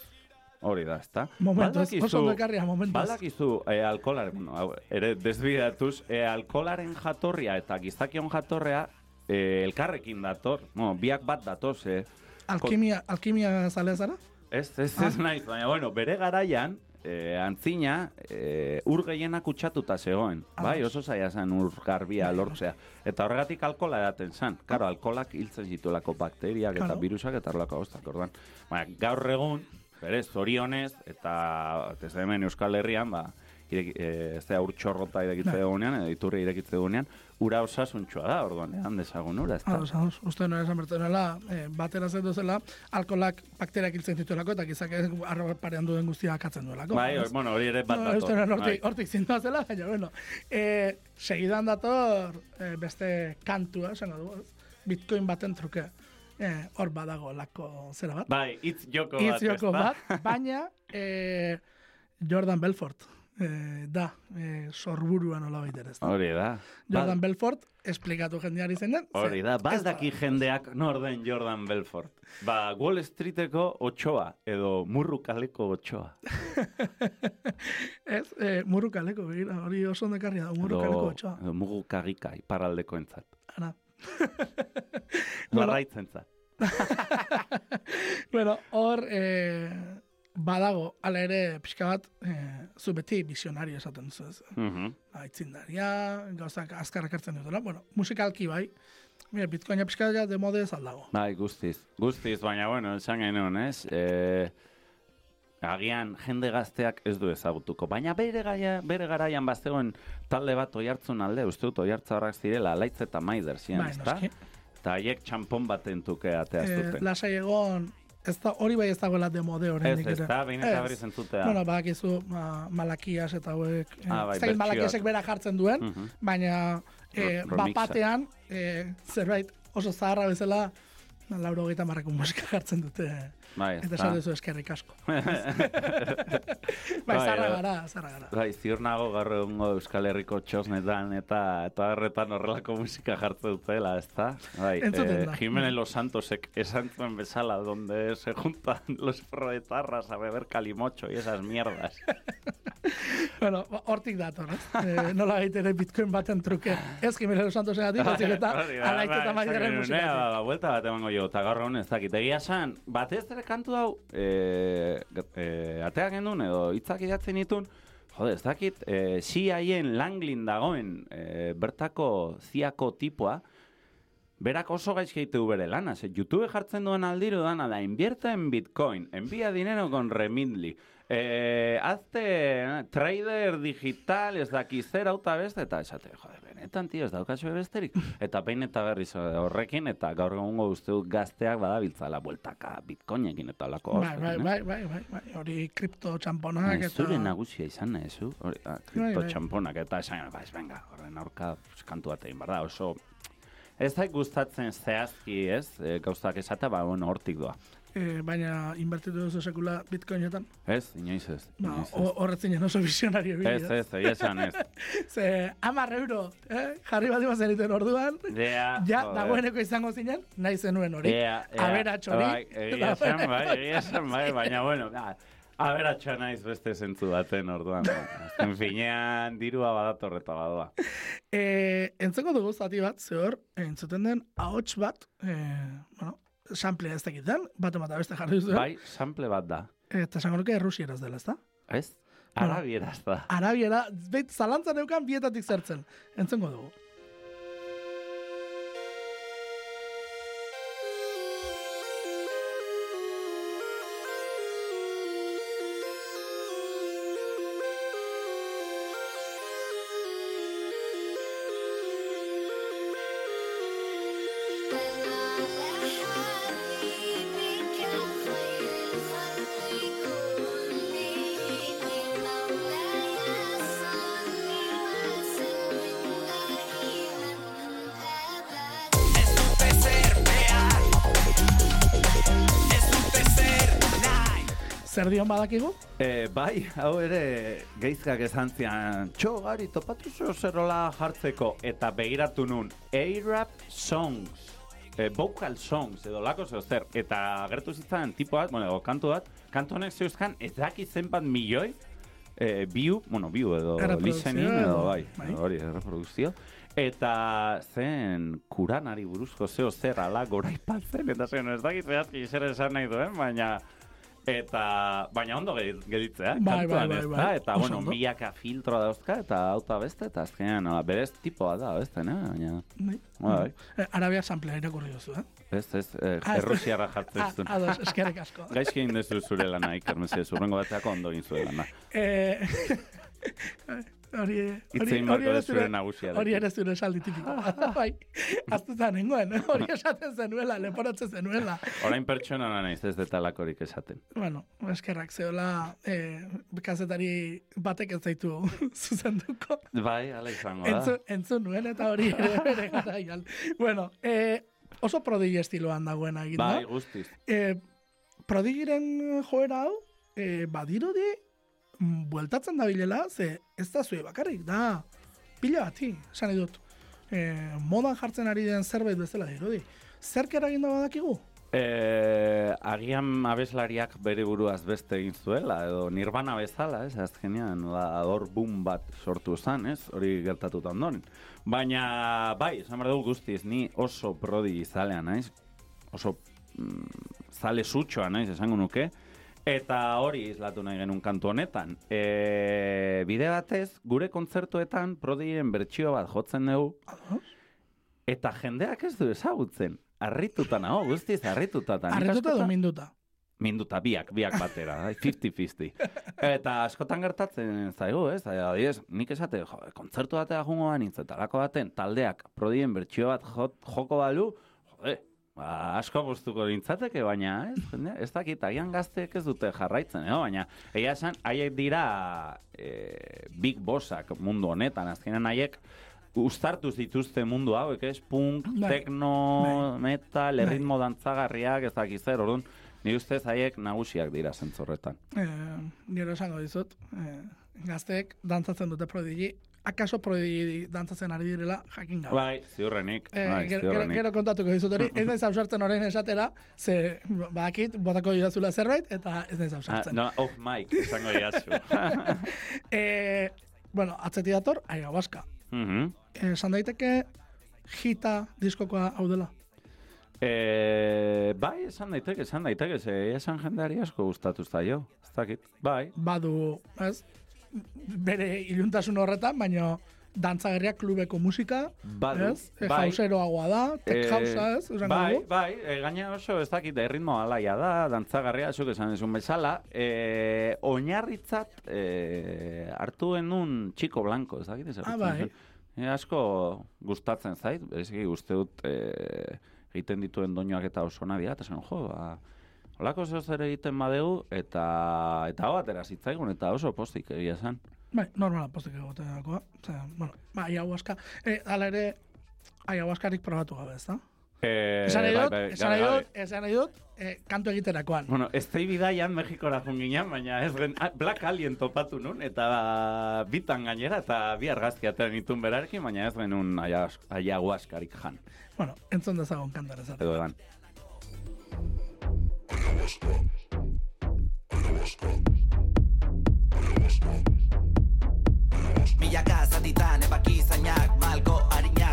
hori da, ezta?
Momentuz, oso ondo ekarria, momentuz.
Badakizu, e, alkolaren, bueno, hau, ere desbidatuz, e, alkolaren jatorria eta gizakion jatorrea, e, elkarrekin dator, bueno, biak bat datoz, e,
Alkimia, alkimia zalea zara?
Ez, ez,
Ah.
ez naiz, baina, bueno, bere garaian, e, antzina, e, ur gehienak kutsatuta zegoen.
Ah,
Bai, oso zaila zen ur garbia lortzea. Eta horregatik alkola edaten zen. Karo, alkolak hiltzen zituelako bakteriak eta
Claro.
virusak eta horrelako gauztak, orduan. Baina, gaur egun, berez, zorionez, eta ez hemen Euskal Herrian, ba, ireki, e, ez da urtxorrota irekitze
Bai.
dugunean, edo iturri irekitze dugunean, ura osasuntxoa da, orduan, edan dezagun ura, ez da?
Ados, ados, uste nuen esan bertzen dela, eh, batera zen duzela, alkolak bakteriak hiltzen dituelako, eta gizak arra parean duen guztia akatzen duelako.
Bai,
Ez?
bueno, hori ere bat
No,
dator.
nuen hortik,
Bai.
hortik zintua zela, baina, bueno. E, segidan dator e, beste kantua, esango ez? Bitcoin baten truke. E, hor badago lako zera bat.
Bai, itz joko bat,
Hitz joko bat, baina e, Jordan Belfort e, da, e, sorburua nola baita ez.
Hori da.
Jordan
Ba-
Belfort, esplikatu jendeari zein den.
Hori da,
ez
baldaki jendeak nor den Jordan Belfort. Ba, Wall Streeteko otxoa, edo murru kaleko otxoa.
Ez, e, murru kaleko, begira, hori oso ondekarria da, murru kaleko otxoa.
edo mugu kagika, iparraldeko entzat.
Ara. Bueno.
Larraitzen zat.
bueno, hor, e, badago, ala ere, pixka bat, e, zu beti visionario esaten duzu ez.
Mhm.
Ba, itzindaria, gauzak azkarrak hartzen dutela. Bueno, musikalki bai, Mira, bitcoina pixka ja de mode ez aldago.
Bai, guztiz. Guztiz, baina, bueno, esan genuen, ez? E, agian jende gazteak ez du ezagutuko. Baina bere, gaia, bere garaian bazegoen talde bat oihartzun alde, uste dut oihartzarrak zirela, laitz eta maider ziren,
Bai,
ezta? Eta haiek txampon baten tuke ateaz
Eh,
dute.
lasai egon, ez da, hori bai ez dagoela de mode
Ez, ez
ere.
da, behin eta
Ez.
berriz entzutea.
Bueno, badakizu ma, malakias eta hauek, eh,
Ah, bai,
ez dakit malakiasek bera jartzen duen,
Mhm.
baina eh,
Re- remixa.
bapatean eh, zerbait oso zaharra bezala lauro hogeita marreko musika jartzen dute.
Bai,
Eta
ezta?
esan duzu eskerrik asko. bai,
Bai,
zarra
eh.
gara, zarra gara.
Bai, ziur nago gaur egungo Euskal Herriko txosnetan eta eta horretan horrelako musika jartzen dutela, ez da? Bai,
Entzuten da.
Jimenez Los Santosek esan zuen bezala, donde se juntan los proetarras a beber calimocho y esas mierdas.
Bueno, ba, hortik dator, ez? Eh, nola ere bitcoin baten truke. Ez Jimenez Los Santosen gatik, baizik eta
Hori da,
alaitz eta
bai, genuen,
musikatik.
"Ea, ba, buelta bat emango jo, eta gaur egun ez dakit. Egia esan, batez ere kantu hau, e, e, ateak gendun, edo hitzak idatzen ditun, jode, ez dakit, e, CIA-en langlin dagoen e, bertako ziako tipoa, Berak oso du bere lana, ze YouTube jartzen duen aldiru dana da, invierta en Bitcoin, envía dinero con Remitly, eh, hazte eh, trader digital, ez daki zer auta beste, eta esate, jode, benetan, tio, ez daukazu besterik. Eta behin eta berriz eh, horrekin, eta gaur egungo uste dut gazteak badabiltzala bueltaka Bitcoinekin eta lako
Bai, bai, bai, bai, bai, bai, hori kripto txamponak eta...
Zure nagusia izan nahi, zu? Hori, ah,
Bai,
kripto
bai.
txamponak, eta esan, ba, ez, venga, horren aurka kantu bat egin, oso... Ez da gustatzen zehazki, ez, e, gauzak esata, ba, bueno, hortik doa.
Eh, baina inbertitu duzu sekula bitcoinetan.
Ez, inoiz ez.
Ba,
inoiz ez.
ho- horretzinen oso visionario bide.
Ez, ez, egia esan ez.
Ze, amar euro, eh? jarri bat zeniten orduan,
Dea,
ja,
joder.
dagoeneko izango zinen, nahi zenuen hori.
Ea, ea,
Aberats hori.
Bai, egia esan, bai, egia esan, bai, baina, bueno, da, aberatxa naiz beste zentzu baten orduan. Azken finean, dirua badator eta badoa.
E, entzeko dugu zati bat, zehor, entzuten den ahots bat, e, bueno, samplea ez dakit den, bat emata beste jarri duzu.
Bai, sample bat da.
Eta esango nuke errusieraz dela, ezta?
Ez?
Bueno.
Arabieraz da.
Arabiera, beit zalantzan neukan bietatik zertzen. Entzengo dugu.
Zer
dion badakigu?
E, bai, hau ere geizkak esan zian, txo, gari, topatu zerola jartzeko, eta begiratu nun, A-rap songs, e, vocal songs, edo lako zeo zer, eta agertu zitzan tipo bat, bueno, kantu bat, kantu honek zeuzkan, ez daki zenbat milioi, e, biu, bueno, biu edo listening, edo bai,
bai.
hori, reprodukzio, eta zen kuranari buruzko zeo zer ala goraipatzen, eta zen, ez dakit zehazki zer esan nahi duen, baina Eta, baina ondo gedi- geditzea,
Bai,
kantuan
bai, bai, bai.
eta,
Oso
bueno,
ondo.
milaka filtro dauzka, eta auta beste, eta azkenean, berez tipoa da, beste, ne? Baina,
Bai.
bai,
Eh, Arabia samplea irakurri duzu, eh?
ez, ez, eh,
Ah,
errusiarra jartzen
Ah,
zuen.
ados, eskerrik asko.
Gaizki egin duzu zure lana, Iker, mesedez, urrengo bateako ondo egin zuen lana.
Eh, Hori, hori, hori hori ere zure esaldi tipiko. bai, aztuta nengoen, hori esaten zenuela, leporatzen zenuela.
Orain pertsona naiz ez detalakorik esaten.
Bueno, eskerrak zeola, eh, kazetari batek ez zaitu zuzenduko.
Bai, ala izango da.
Entzun, entzun nuen eta hori ere bere garaian. Bueno, eh, oso prodigi estiloan dagoena egin
Bai,
da.
guztiz.
Eh, prodigiren joera hau, eh, badirudi, bueltatzen da bilela, ze ez da zue bakarrik, da pila bati, esan dut. Eh, modan jartzen ari den zerbait bezala dirudi. Zerk eragin da badakigu?
Eh, agian abeslariak bere buruaz beste egin zuela, edo nirvana bezala, ez, azkenean, da, ador boom bat sortu zen, ez, hori gertatuta ondoren. Baina, bai, esan behar dugu guztiz, ni oso prodi zalea naiz, oso mm, zale sutxoa naiz, esango nuke, eta hori islatu nahi genuen kantu honetan. E, bide batez, gure kontzertuetan prodien bertsio bat jotzen dugu, eta jendeak ez du ezagutzen. Arrituta nago, guztiz arrituta.
Arretuta edo minduta?
Minduta, biak, biak batera, bai, 50-50. Eta askotan gertatzen zaigu, ez? Adibidez, nik esate, jo, kontzertu batea jungo banintz, eta lako baten, taldeak prodien bertsio bat joko balu, ba, asko gustuko nintzateke, baina, ez, jende, ez dakit, agian gazteek ez dute jarraitzen, eh? baina, egia esan, haiek dira e, big bossak mundu honetan, azkenean haiek, ustartuz dituzte mundu hauek, ez? Punk,
Bai.
tekno, metal,
Bai.
erritmo dantzagarriak, ez dakiz zer, orduan, Ni ustez haiek nagusiak dira zentzorretan.
Eh, nire esango dizut, eh, gazteek dantzatzen dute prodigi, akaso dantzatzen ari direla jakin gabe.
Bai, ziurrenik.
Eh,
bai,
gero, gero,
ziurrenik.
gero kontatuko dizut hori, ez naiz ausartzen orain esatera, ze bakit, botako idazula zerbait, eta ez naiz
Ah,
ausartzen.
no, off mic, izango diazu.
Eh, bueno, atzeti dator, ayahuasca.
Mhm.
Eh, Esan daiteke, jita diskokoa hau dela.
Eh, bai, esan daiteke, esan daiteke, ze esan jendeari asko gustatu zaio. Ez dakit, bai.
Badu, ez, bere iluntasun horretan, baina dantzagerriak klubeko musika,
Badu,
ez? E,
bai.
Jauseroagoa da, tech
Eh,
housea, ez? Esango
bai,
dugu.
bai, e, gaina oso ez dakit erritmo alaia da, dantzagarria, zuk esan ezun bezala, e, oinarritzat e, hartu genuen txiko blanco, ez dakit ez
Ah, bai.
E, asko gustatzen zait, beziki uste dut e, egiten dituen doinoak eta oso nadia, eta zen, jo, ba, Olako zeo zer egiten badegu, eta eta hau atera zitzaigun, eta oso postik egia esan.
Bai, normala postik egoteakoa. Osea, bueno, ba, ayahuasca, eh, ala ere, ayahuascarik probatu gabe, ez da?
E,
Esan nahi dut,
bai,
esan nahi dut, esan nahi dut, eh, kantu egiterakoan.
Bueno, ez tei bidaian Mexikora junginan, baina ez gen, ah, Black Alien topatu nun, eta bitan gainera, eta bi argazki atera nituen berarekin, baina ez genuen ayahuascarik jan,
Bueno, entzun dezagon kantara zara.
edo edan.
Milaka zatitan ebaki zainak Malko harinaz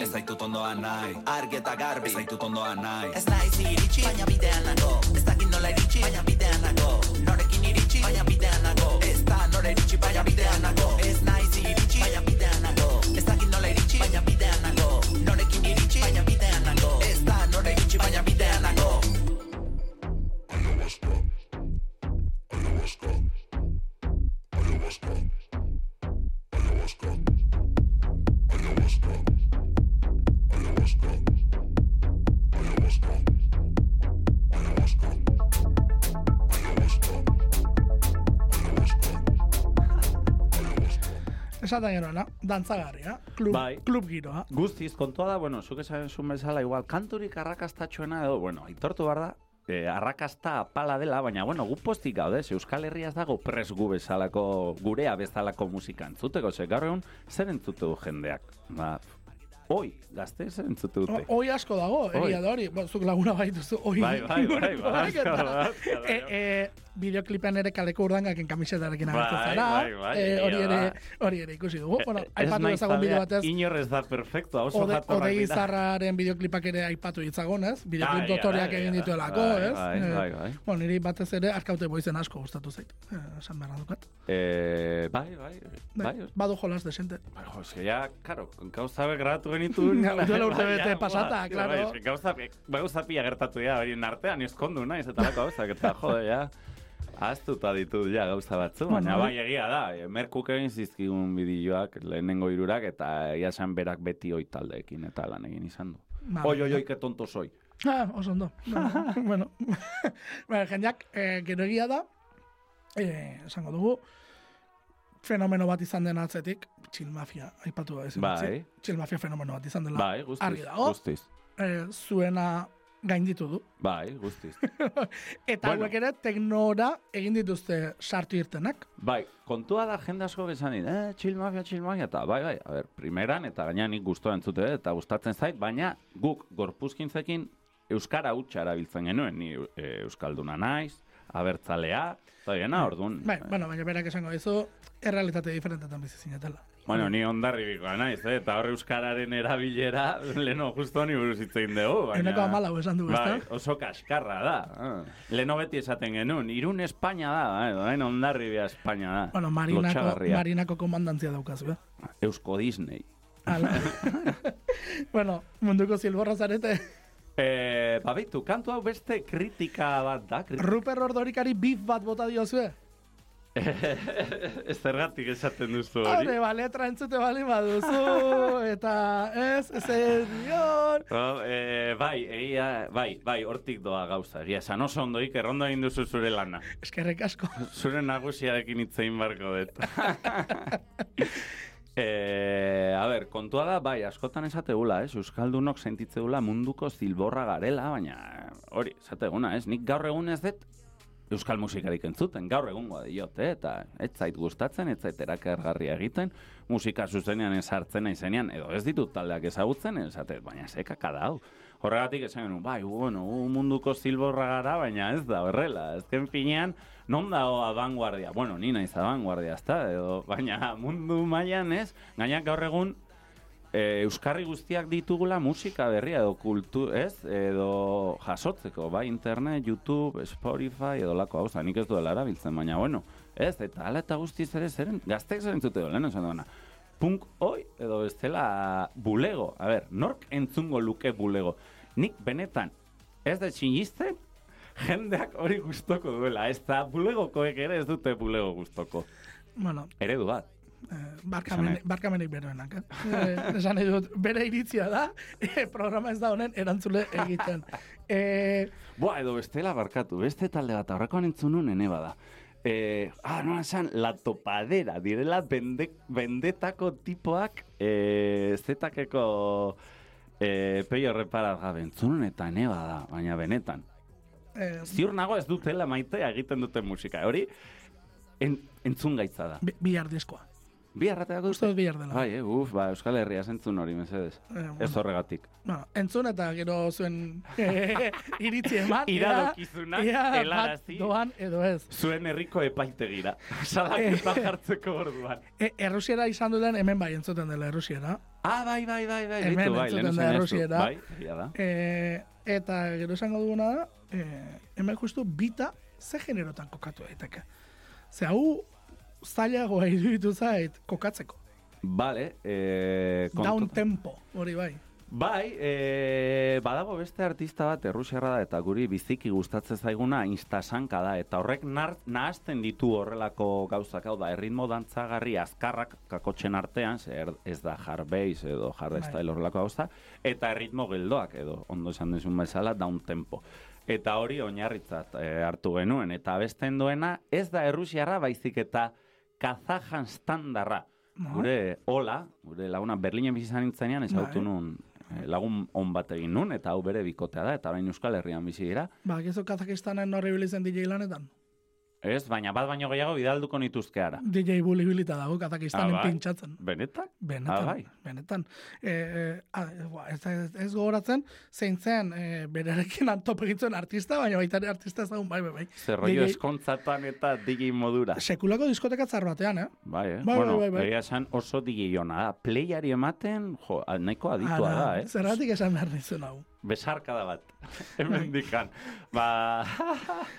jaki ez zaitut ondoan nahi. Argi eta garbi. Ez zaitut ondoan nahi. Ez naiz iritsi baina bidean nago. Ez dakit nola iritsi baina bidean nago. Norekin iritsi baina bidean nago. Ez da nore iritsi baina bidean nago. Ez naiz iritsi baina bidean nago. Ez dakit nola iritsi baina bidean nago. Norekin iritsi baina bidean nago. Ez da nore iritsi baina
Esaten geroena, dantzagarria, klub,
Bai.
klub giroa.
Guztiz, kontua da, bueno, zuk esan zuen bezala, igual, kanturik arrakastatxoena edo, bueno, aitortu behar da, e, arrakasta apala dela, baina, bueno, gu postik gaude, ze Euskal Herria ez dago pres gu bezalako, gurea bezalako musika entzuteko, ze gaur egun, zer entzutu du jendeak? Ba, oi, gazte entzute dute.
O- Oi asko dago, egia da hori. Ba, zuk laguna baituzu, oi.
Bai, bai, bai, bai,
e, e, bideoklipen ere kaleko urdangakin kamisetarekin agertu
Bai,
zara.
bai, bai,
e, hori ere, hori ere ikusi dugu. Bueno, aipatu
naiz
dezagun bideo batez.
Inor ez da perfecto, oso
Ode,
jatorrak
Odei
dira.
Zarraren bideoklipak ere aipatu ditzagon, ez? Bideoklip dotoreak egin dituelako, ez?
bai,
Eh,
bai, bai.
Bueno, niri batez ere arkaute boizen asko gustatu zait. Eh, Esan beharra dukat.
Eh, bai, bai, bai.
Badu jolas desente.
Bai, jo, eske ja, karo, gauza be grabatu genituen.
Duela urte bete pasata, claro.
Bai, eske gauza, gauza pila gertatu ja, horien artean, eskondu naiz, eta lako gauzak, eta jode, ja. Aztuta ditut ja gauza batzu, baina bai egia da, e, merkuk egin zizkigun bideoak lehenengo irurak, eta egia esan berak beti oi taldeekin eta lan egin izan du.
Ba,
Oi, oi, oi, que tonto soy.
Ah, oso ondo. bueno, bueno jendeak, eh, gero egia da, eh, esango dugu, fenomeno bat izan den atzetik, Chill Mafia, aipatu da ezin
Bai.
Chill Mafia fenomeno bat izan dela.
Bai, guztiz,
argi dago.
guztiz.
Eh, zuena gainditu du.
Bai, guztiz.
Eta
Bueno.
hauek ere teknora egin dituzte sartu irtenak.
Bai, kontua da jende asko dit, eh, chill mafia, chill mafia, eta bai, bai, a ber, primeran, eta gaina nik guztua entzute, dut, eta gustatzen zait, baina guk gorpuzkintzekin Euskara hutsa erabiltzen genuen, ni e, Euskalduna naiz, abertzalea, eta gena, orduan.
Bai, bueno, baina berak esango dizu, errealitate diferentetan bizi zinetela.
Bueno, ni ondarribikoa naiz, eh? eta hor Euskararen erabilera, leno, justo ni buruz hitz egin dugu, baina...
Eneko amalau esan du,
Bai,
ezta?
oso kaskarra da. Ah. Leno beti esaten genuen, irun Espainia da, bai, orain ondarribia Espainia da.
Bueno, Marinako. Marinako komandantzia daukazu, eh?
Eusko Disney.
Hala. bueno, munduko zilborra zarete.
Eh, babitu, kantu hau beste kritika bat da. Kritika.
Ruper Ordorikari bif bat bota diozue.
Ez zergatik esaten duzu hori.
Hore, ba, letra entzute bali baduzu, eta ez, ez edion.
Oh, eh, bai, egia, bai, bai, hortik doa gauza. Egia, esan oso ondo iker, ondo egin duzu zure lana.
Eskerrik asko.
Zure nagusiarekin hitzein barko dut. Eh, a ber, kontua da, bai, askotan esategula, ez? Euskaldunok sentitzeula munduko zilborra garela, baina hori, esateguna, ez? Nik gaur egun ez dut euskal musikarik entzuten, gaur egungoa diot, eh? eta ez zait gustatzen, ez zait erakargarria egiten, musika zuzenean ez hartzen naizenean, edo ez ditut taldeak ezagutzen, esate, baina sekaka da hau. Horregatik esan genuen, bai, bueno, munduko zilborra gara, baina ez da horrela. Ezken finean, non dago abanguardia? Bueno, ni naiz abanguardia, ezta? Edo, baina mundu mailan ez, gainak gaur egun e, euskarri guztiak ditugula musika berria edo kultu, ez? Edo jasotzeko, bai, internet, YouTube, Spotify, edo lako hau, nik ez duela erabiltzen, baina bueno, ez? Eta ala eta guztiz ere zeren, gaztek zeren zute lehen esan duena. Punk oi edo bestela bulego. A ber, nork entzungo luke bulego? Nik benetan, ez da txinisten, jendeak hori gustoko duela. Ez da bulegokoek ere ez dute bulego gustoko.
Bueno,
Eredu bat.
eh, barkamen, barkamenik beroenak, eh? eh esan nahi bere iritzia da, eh, programa ez da honen erantzule egiten. Eh,
Boa, edo bestela barkatu, beste talde bat aurrekoan entzun ene bada. Eh, ah, no, esan, la topadera, direla bende, bendetako tipoak eh, zetakeko eh, peio repara gabe entzun eta ene bada, baina benetan.
Eh,
Ziur nago ez dutela maitea egiten duten musika, hori en, entzun gaitza da.
bi- bihar diskoa.
Bi arrateako
Uste dut bihar dela.
Bai, eh, uf, ba, Euskal Herria zentzun hori, mesedez.
Eh, bueno.
Ez horregatik.
Bueno, entzun eta gero zuen eh, iritzi eman. bat
helarazi.
doan edo ez.
Zuen herriko epaitegira. Salaketa jartzeko orduan.
E, errusiera izan duten hemen bai entzuten dela errusiera.
Ah, bai, bai, bai, bai.
Hemen
bai,
entzuten
du.
errusiera.
Bai, da.
E, eta gero esango duguna da, e, hemen justu bita ze generotan kokatu daiteke. Ze hau zailagoa iruditu zait kokatzeko.
Vale, eh,
Down
kontu-
tempo, hori bai.
Bai, eh, badago beste artista bat errusiarra da eta guri biziki gustatzen zaiguna instasanka da eta horrek nar, nahazten ditu horrelako gauzak hau da erritmo dantzagarri azkarrak kakotxen artean, zer ez da hardbase edo hardstyle
Bai.
horrelako gauza, eta erritmo geldoak edo ondo esan dezun bezala down tempo. Eta hori oinarritzat eh, hartu genuen eta besten duena ez da errusiarra baizik eta kazajan standarra.
No?
Gure hola, gure laguna Berlinen bizi nintzenean ezagutu
Bai.
nun eh, lagun on bat egin nun eta hau bere bikotea da eta orain Euskal Herrian bizi dira.
Ba, gizu Kazakistanen horri bilizen DJ lanetan.
Ez, baina bat baino gehiago bidalduko nituzke ara.
DJ Bully bilita dago Kazakistanen
Ah, bai?
pintxatzen.
Benetak?
Benetan,
Ah, bai.
benetan. E, e, a, ez, ez, ez gogoratzen, zein zen e, berarekin antop egitzen artista, baina baita ere artista ezagun, bai, bai, bai.
Zer rollo
DJ
eskontzatan eta digi modura.
Sekulako diskoteka tzar batean, eh?
Bai, eh?
Bai,
bueno,
bai, bai, bai.
esan oso digiona da. Playari ematen, jo, nahiko aditua
Ara,
da, eh?
Zergatik esan behar nizun hau.
Besarkada bat. Hemen dikan. Ba,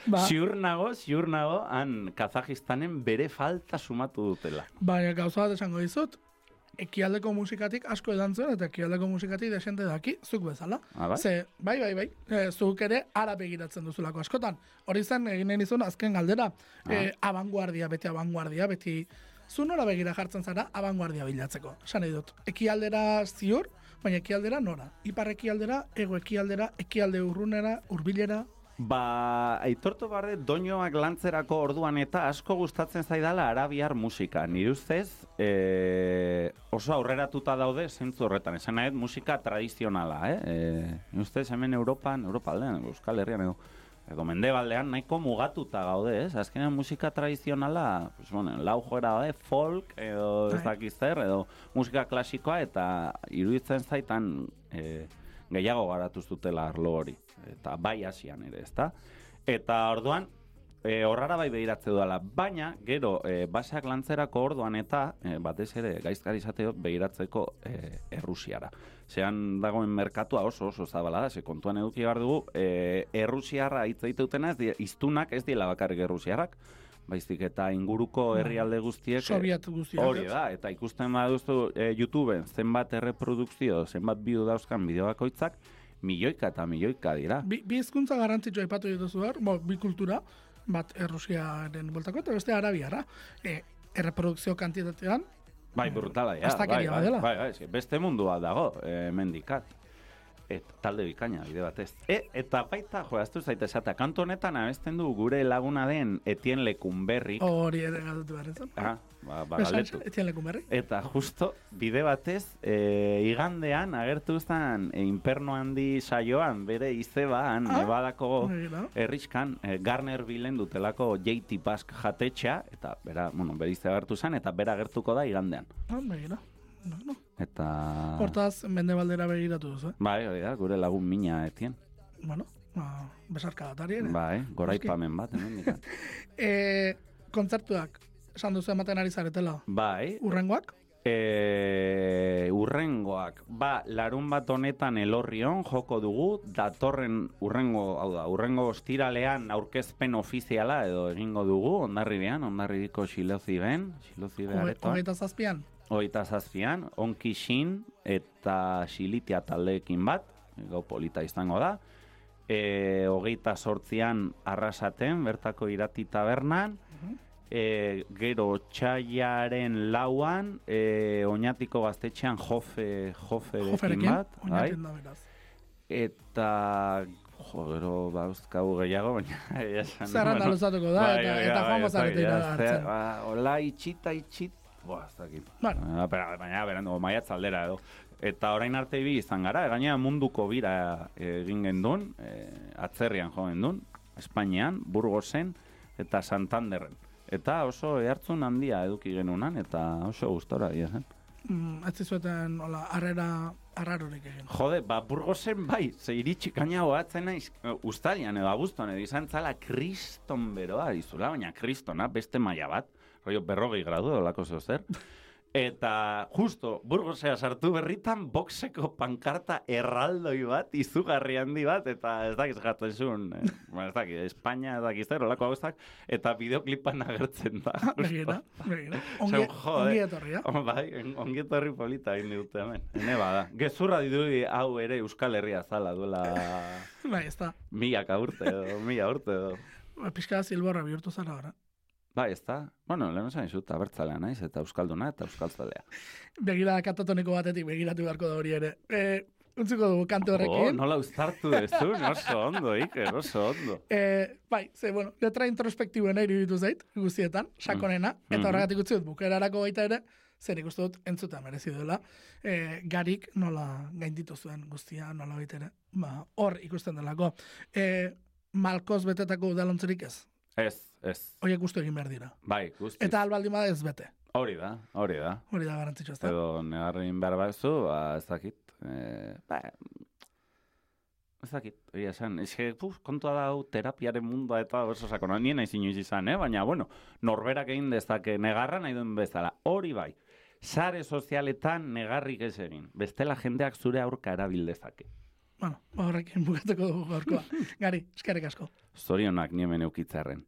Ba.
ziur nago, ziur nago, han Kazajistanen bere falta sumatu dutela.
Baina gauza bat esango dizut, ekialdeko musikatik asko edan zuen, eta ekialdeko musikatik desente daki, zuk bezala.
Ah, bai?
Ze, bai, bai, bai, e, zuk ere ara begiratzen duzulako askotan. Hori zen, egin nahi nizun azken galdera, e, abanguardia, beti abanguardia, beti zu nora begira jartzen zara, abanguardia bilatzeko. Esan nahi dut, ekialdera ziur, baina ekialdera nora. Ipar ekialdera, ego ekialdera, ekialde urrunera, urbilera,
Ba, aitortu barre, doinoak lantzerako orduan eta asko gustatzen zaidala arabiar musika. Nire ustez, e, oso aurreratuta daude zentzu horretan. Esan nahi, dut, musika tradizionala, eh? E, nire ustez, hemen Europan, Europa aldean, Euskal Herrian edo, edo mendebaldean nahiko mugatuta gaude, ez? Azkenean musika tradizionala, pues, bueno, lau joera daude, folk, edo ez
Bai.
dakiz zer, edo musika klasikoa, eta iruditzen zaitan e, gehiago garatuz dutela arlo hori. Eta bai hasian ere, ezta? Eta orduan, e, horrara bai behiratze dudala, baina gero e, baseak lantzerako orduan eta e, batez ere gaizkari izateo behiratzeko e, Errusiara. Zean dagoen merkatua oso oso zabala da, ze kontuan eduki behar dugu, e, Errusiarra hitz egiteutena ez iztunak ez diela bakarrik Errusiarrak, baizik eta inguruko herrialde guztiek
Soviet guztiak.
Hori da, eta ikusten baduzu e, YouTubeen zenbat erreprodukzio, zenbat bideo dauzkan bideo bakoitzak, milioika eta milioika dira.
Bi, bi hizkuntza garrantzitsua aipatu dituzu behar, bo, bi kultura, bat Errusiaren bultako eta beste Arabiara. E, erreprodukzio kantitatean,
Bai, brutala, ja. Bai,
Astakeria
bai,
badela.
bai, bai, eske beste mundua dago, e, mendikat. Et, talde bikaina, bide batez. E, eta baita, jo, aztu zaite esata, kantu honetan abesten du gure laguna den Etien Lekunberrik.
hori ere galdutu behar.
Ah, ba, ba galdetu.
Etian lekun.
Eta justo bide batez, e, igandean agertu zen e, inperno handi saioan, bere izeban,
Ah,
Nevadako
begira.
herriskan, e, Garner bilen dutelako JT Pask jatetxea, eta bera, bueno, bere ize agertu zen, eta bera agertuko da igandean.
Ah, begira. No, no.
Eta...
Hortaz, mendebaldera begiratu duzu, eh?
Bai, hori da, gure lagun mina etien.
Bueno, ba, besarka datari ere.
Bai, goraipamen bat, hemen.
E, kontzertuak, esan duzu ematen ari zaretela.
Bai,
Urrengoak?
e, urrengoak, ba, larun bat honetan elorrion joko dugu, datorren urrengo, hau da, urrengo ostiralean aurkezpen ofiziala edo egingo dugu, ondarribean, ondarribiko xilozi ben, xilozi
Hoge-
beharetoan.
Hogeita zazpian?
Oita zazpian, onki xin eta xilitia taldeekin bat, gau polita izango da. E, hogeita sortzian arrasaten, bertako irati tabernan. E, gero txaiaren lauan, e, oinatiko gaztetxean jofe, joferekin
Joferekin?
bat. bai?
Da.
Eta, jo, gero bauzkagu gehiago, baina... esan,
luzatuko da,
bai,
eta-
bai,
eta
bai,
joango
ez
zarete
dakit,
ira
ez,
hartzen.
ba, Hola, itxita, itxit, Boa, ez dakit.
Bueno.
Pero, baina, berandu, maiatz aldera edo. Eta orain arte bi izan gara, gainera munduko bira egin gendun, e, atzerrian jo gendun, Espainian, Burgosen eta Santanderren. Eta oso ehartzun handia eduki genunan, eta oso gustora dira zen.
Mm, ez zizueten, hola, arrera, arrarorik egin.
Jode, ba, Burgosen bai, ze iritsi gaina hoatzen naiz, e, ustalian edo abuzton edo izan zala kriston beroa dizula, baina kristona, beste maila bat, rollo berrogei gradu edo lako zeo zer. Eta justo Burgosea sartu berritan boxeko pankarta erraldoi bat, izugarri handi bat, eta ez dakiz jaten zuen, eh, ba, ez dakiz, Espainia ez dakiz zer, olako gauzak, eta bideoklipan agertzen da.
Begira, begira. Ongi,
jode.
ongi etorria.
Oh, bai, ongi etorri polita egin dute hemen. Hene bada. Gezurra dirudi hau ere Euskal Herria zala duela
Bai, ez da.
milaka urte edo, mila urte edo.
Pixka zilborra bihurtu zara ora.
Bai, ez da. Bueno, lehen esan izut, abertzalea naiz, eta euskalduna eta euskaltzalea.
Begira katatoniko batetik begiratu beharko da hori ere. E, utziko dugu kantu
Oh,
horrekin.
nola uztartu dezu, oso ondo, Iker, oso ondo.
E, bai, ze, bueno, letra introspektiboena iruditu zait, guztietan, sakonena, eta
Mhm.
horregatik utzi dut bukerarako baita ere, zer ikustu dut entzuta merezi duela, e, garik nola gainditu zuen guztia, nola baita ere, ba, hor ikusten delako. E, malkoz betetako udalontzerik ez.
Ez, ez.
Horiek guztu egin behar dira.
Bai, guztiz.
Eta albaldin bada ez bete.
Hori da, hori da.
Hori da garantzitsua, ez da?
Edo negarrin behar bazu, ba, ez dakit. E, ba, ez dakit, egia esan. Ez kontua da hau terapiaren mundua eta oso sakona. Nien naiz inoiz izan, eh? Baina, bueno, norberak egin dezake negarra nahi duen bezala. Hori bai, sare sozialetan negarrik ez egin. Bestela jendeak zure aurka erabil dezake.
Bueno, horrekin bukatuko dugu gaurkoa. Gari, eskerrik asko.
Zorionak niemen eukitzarren.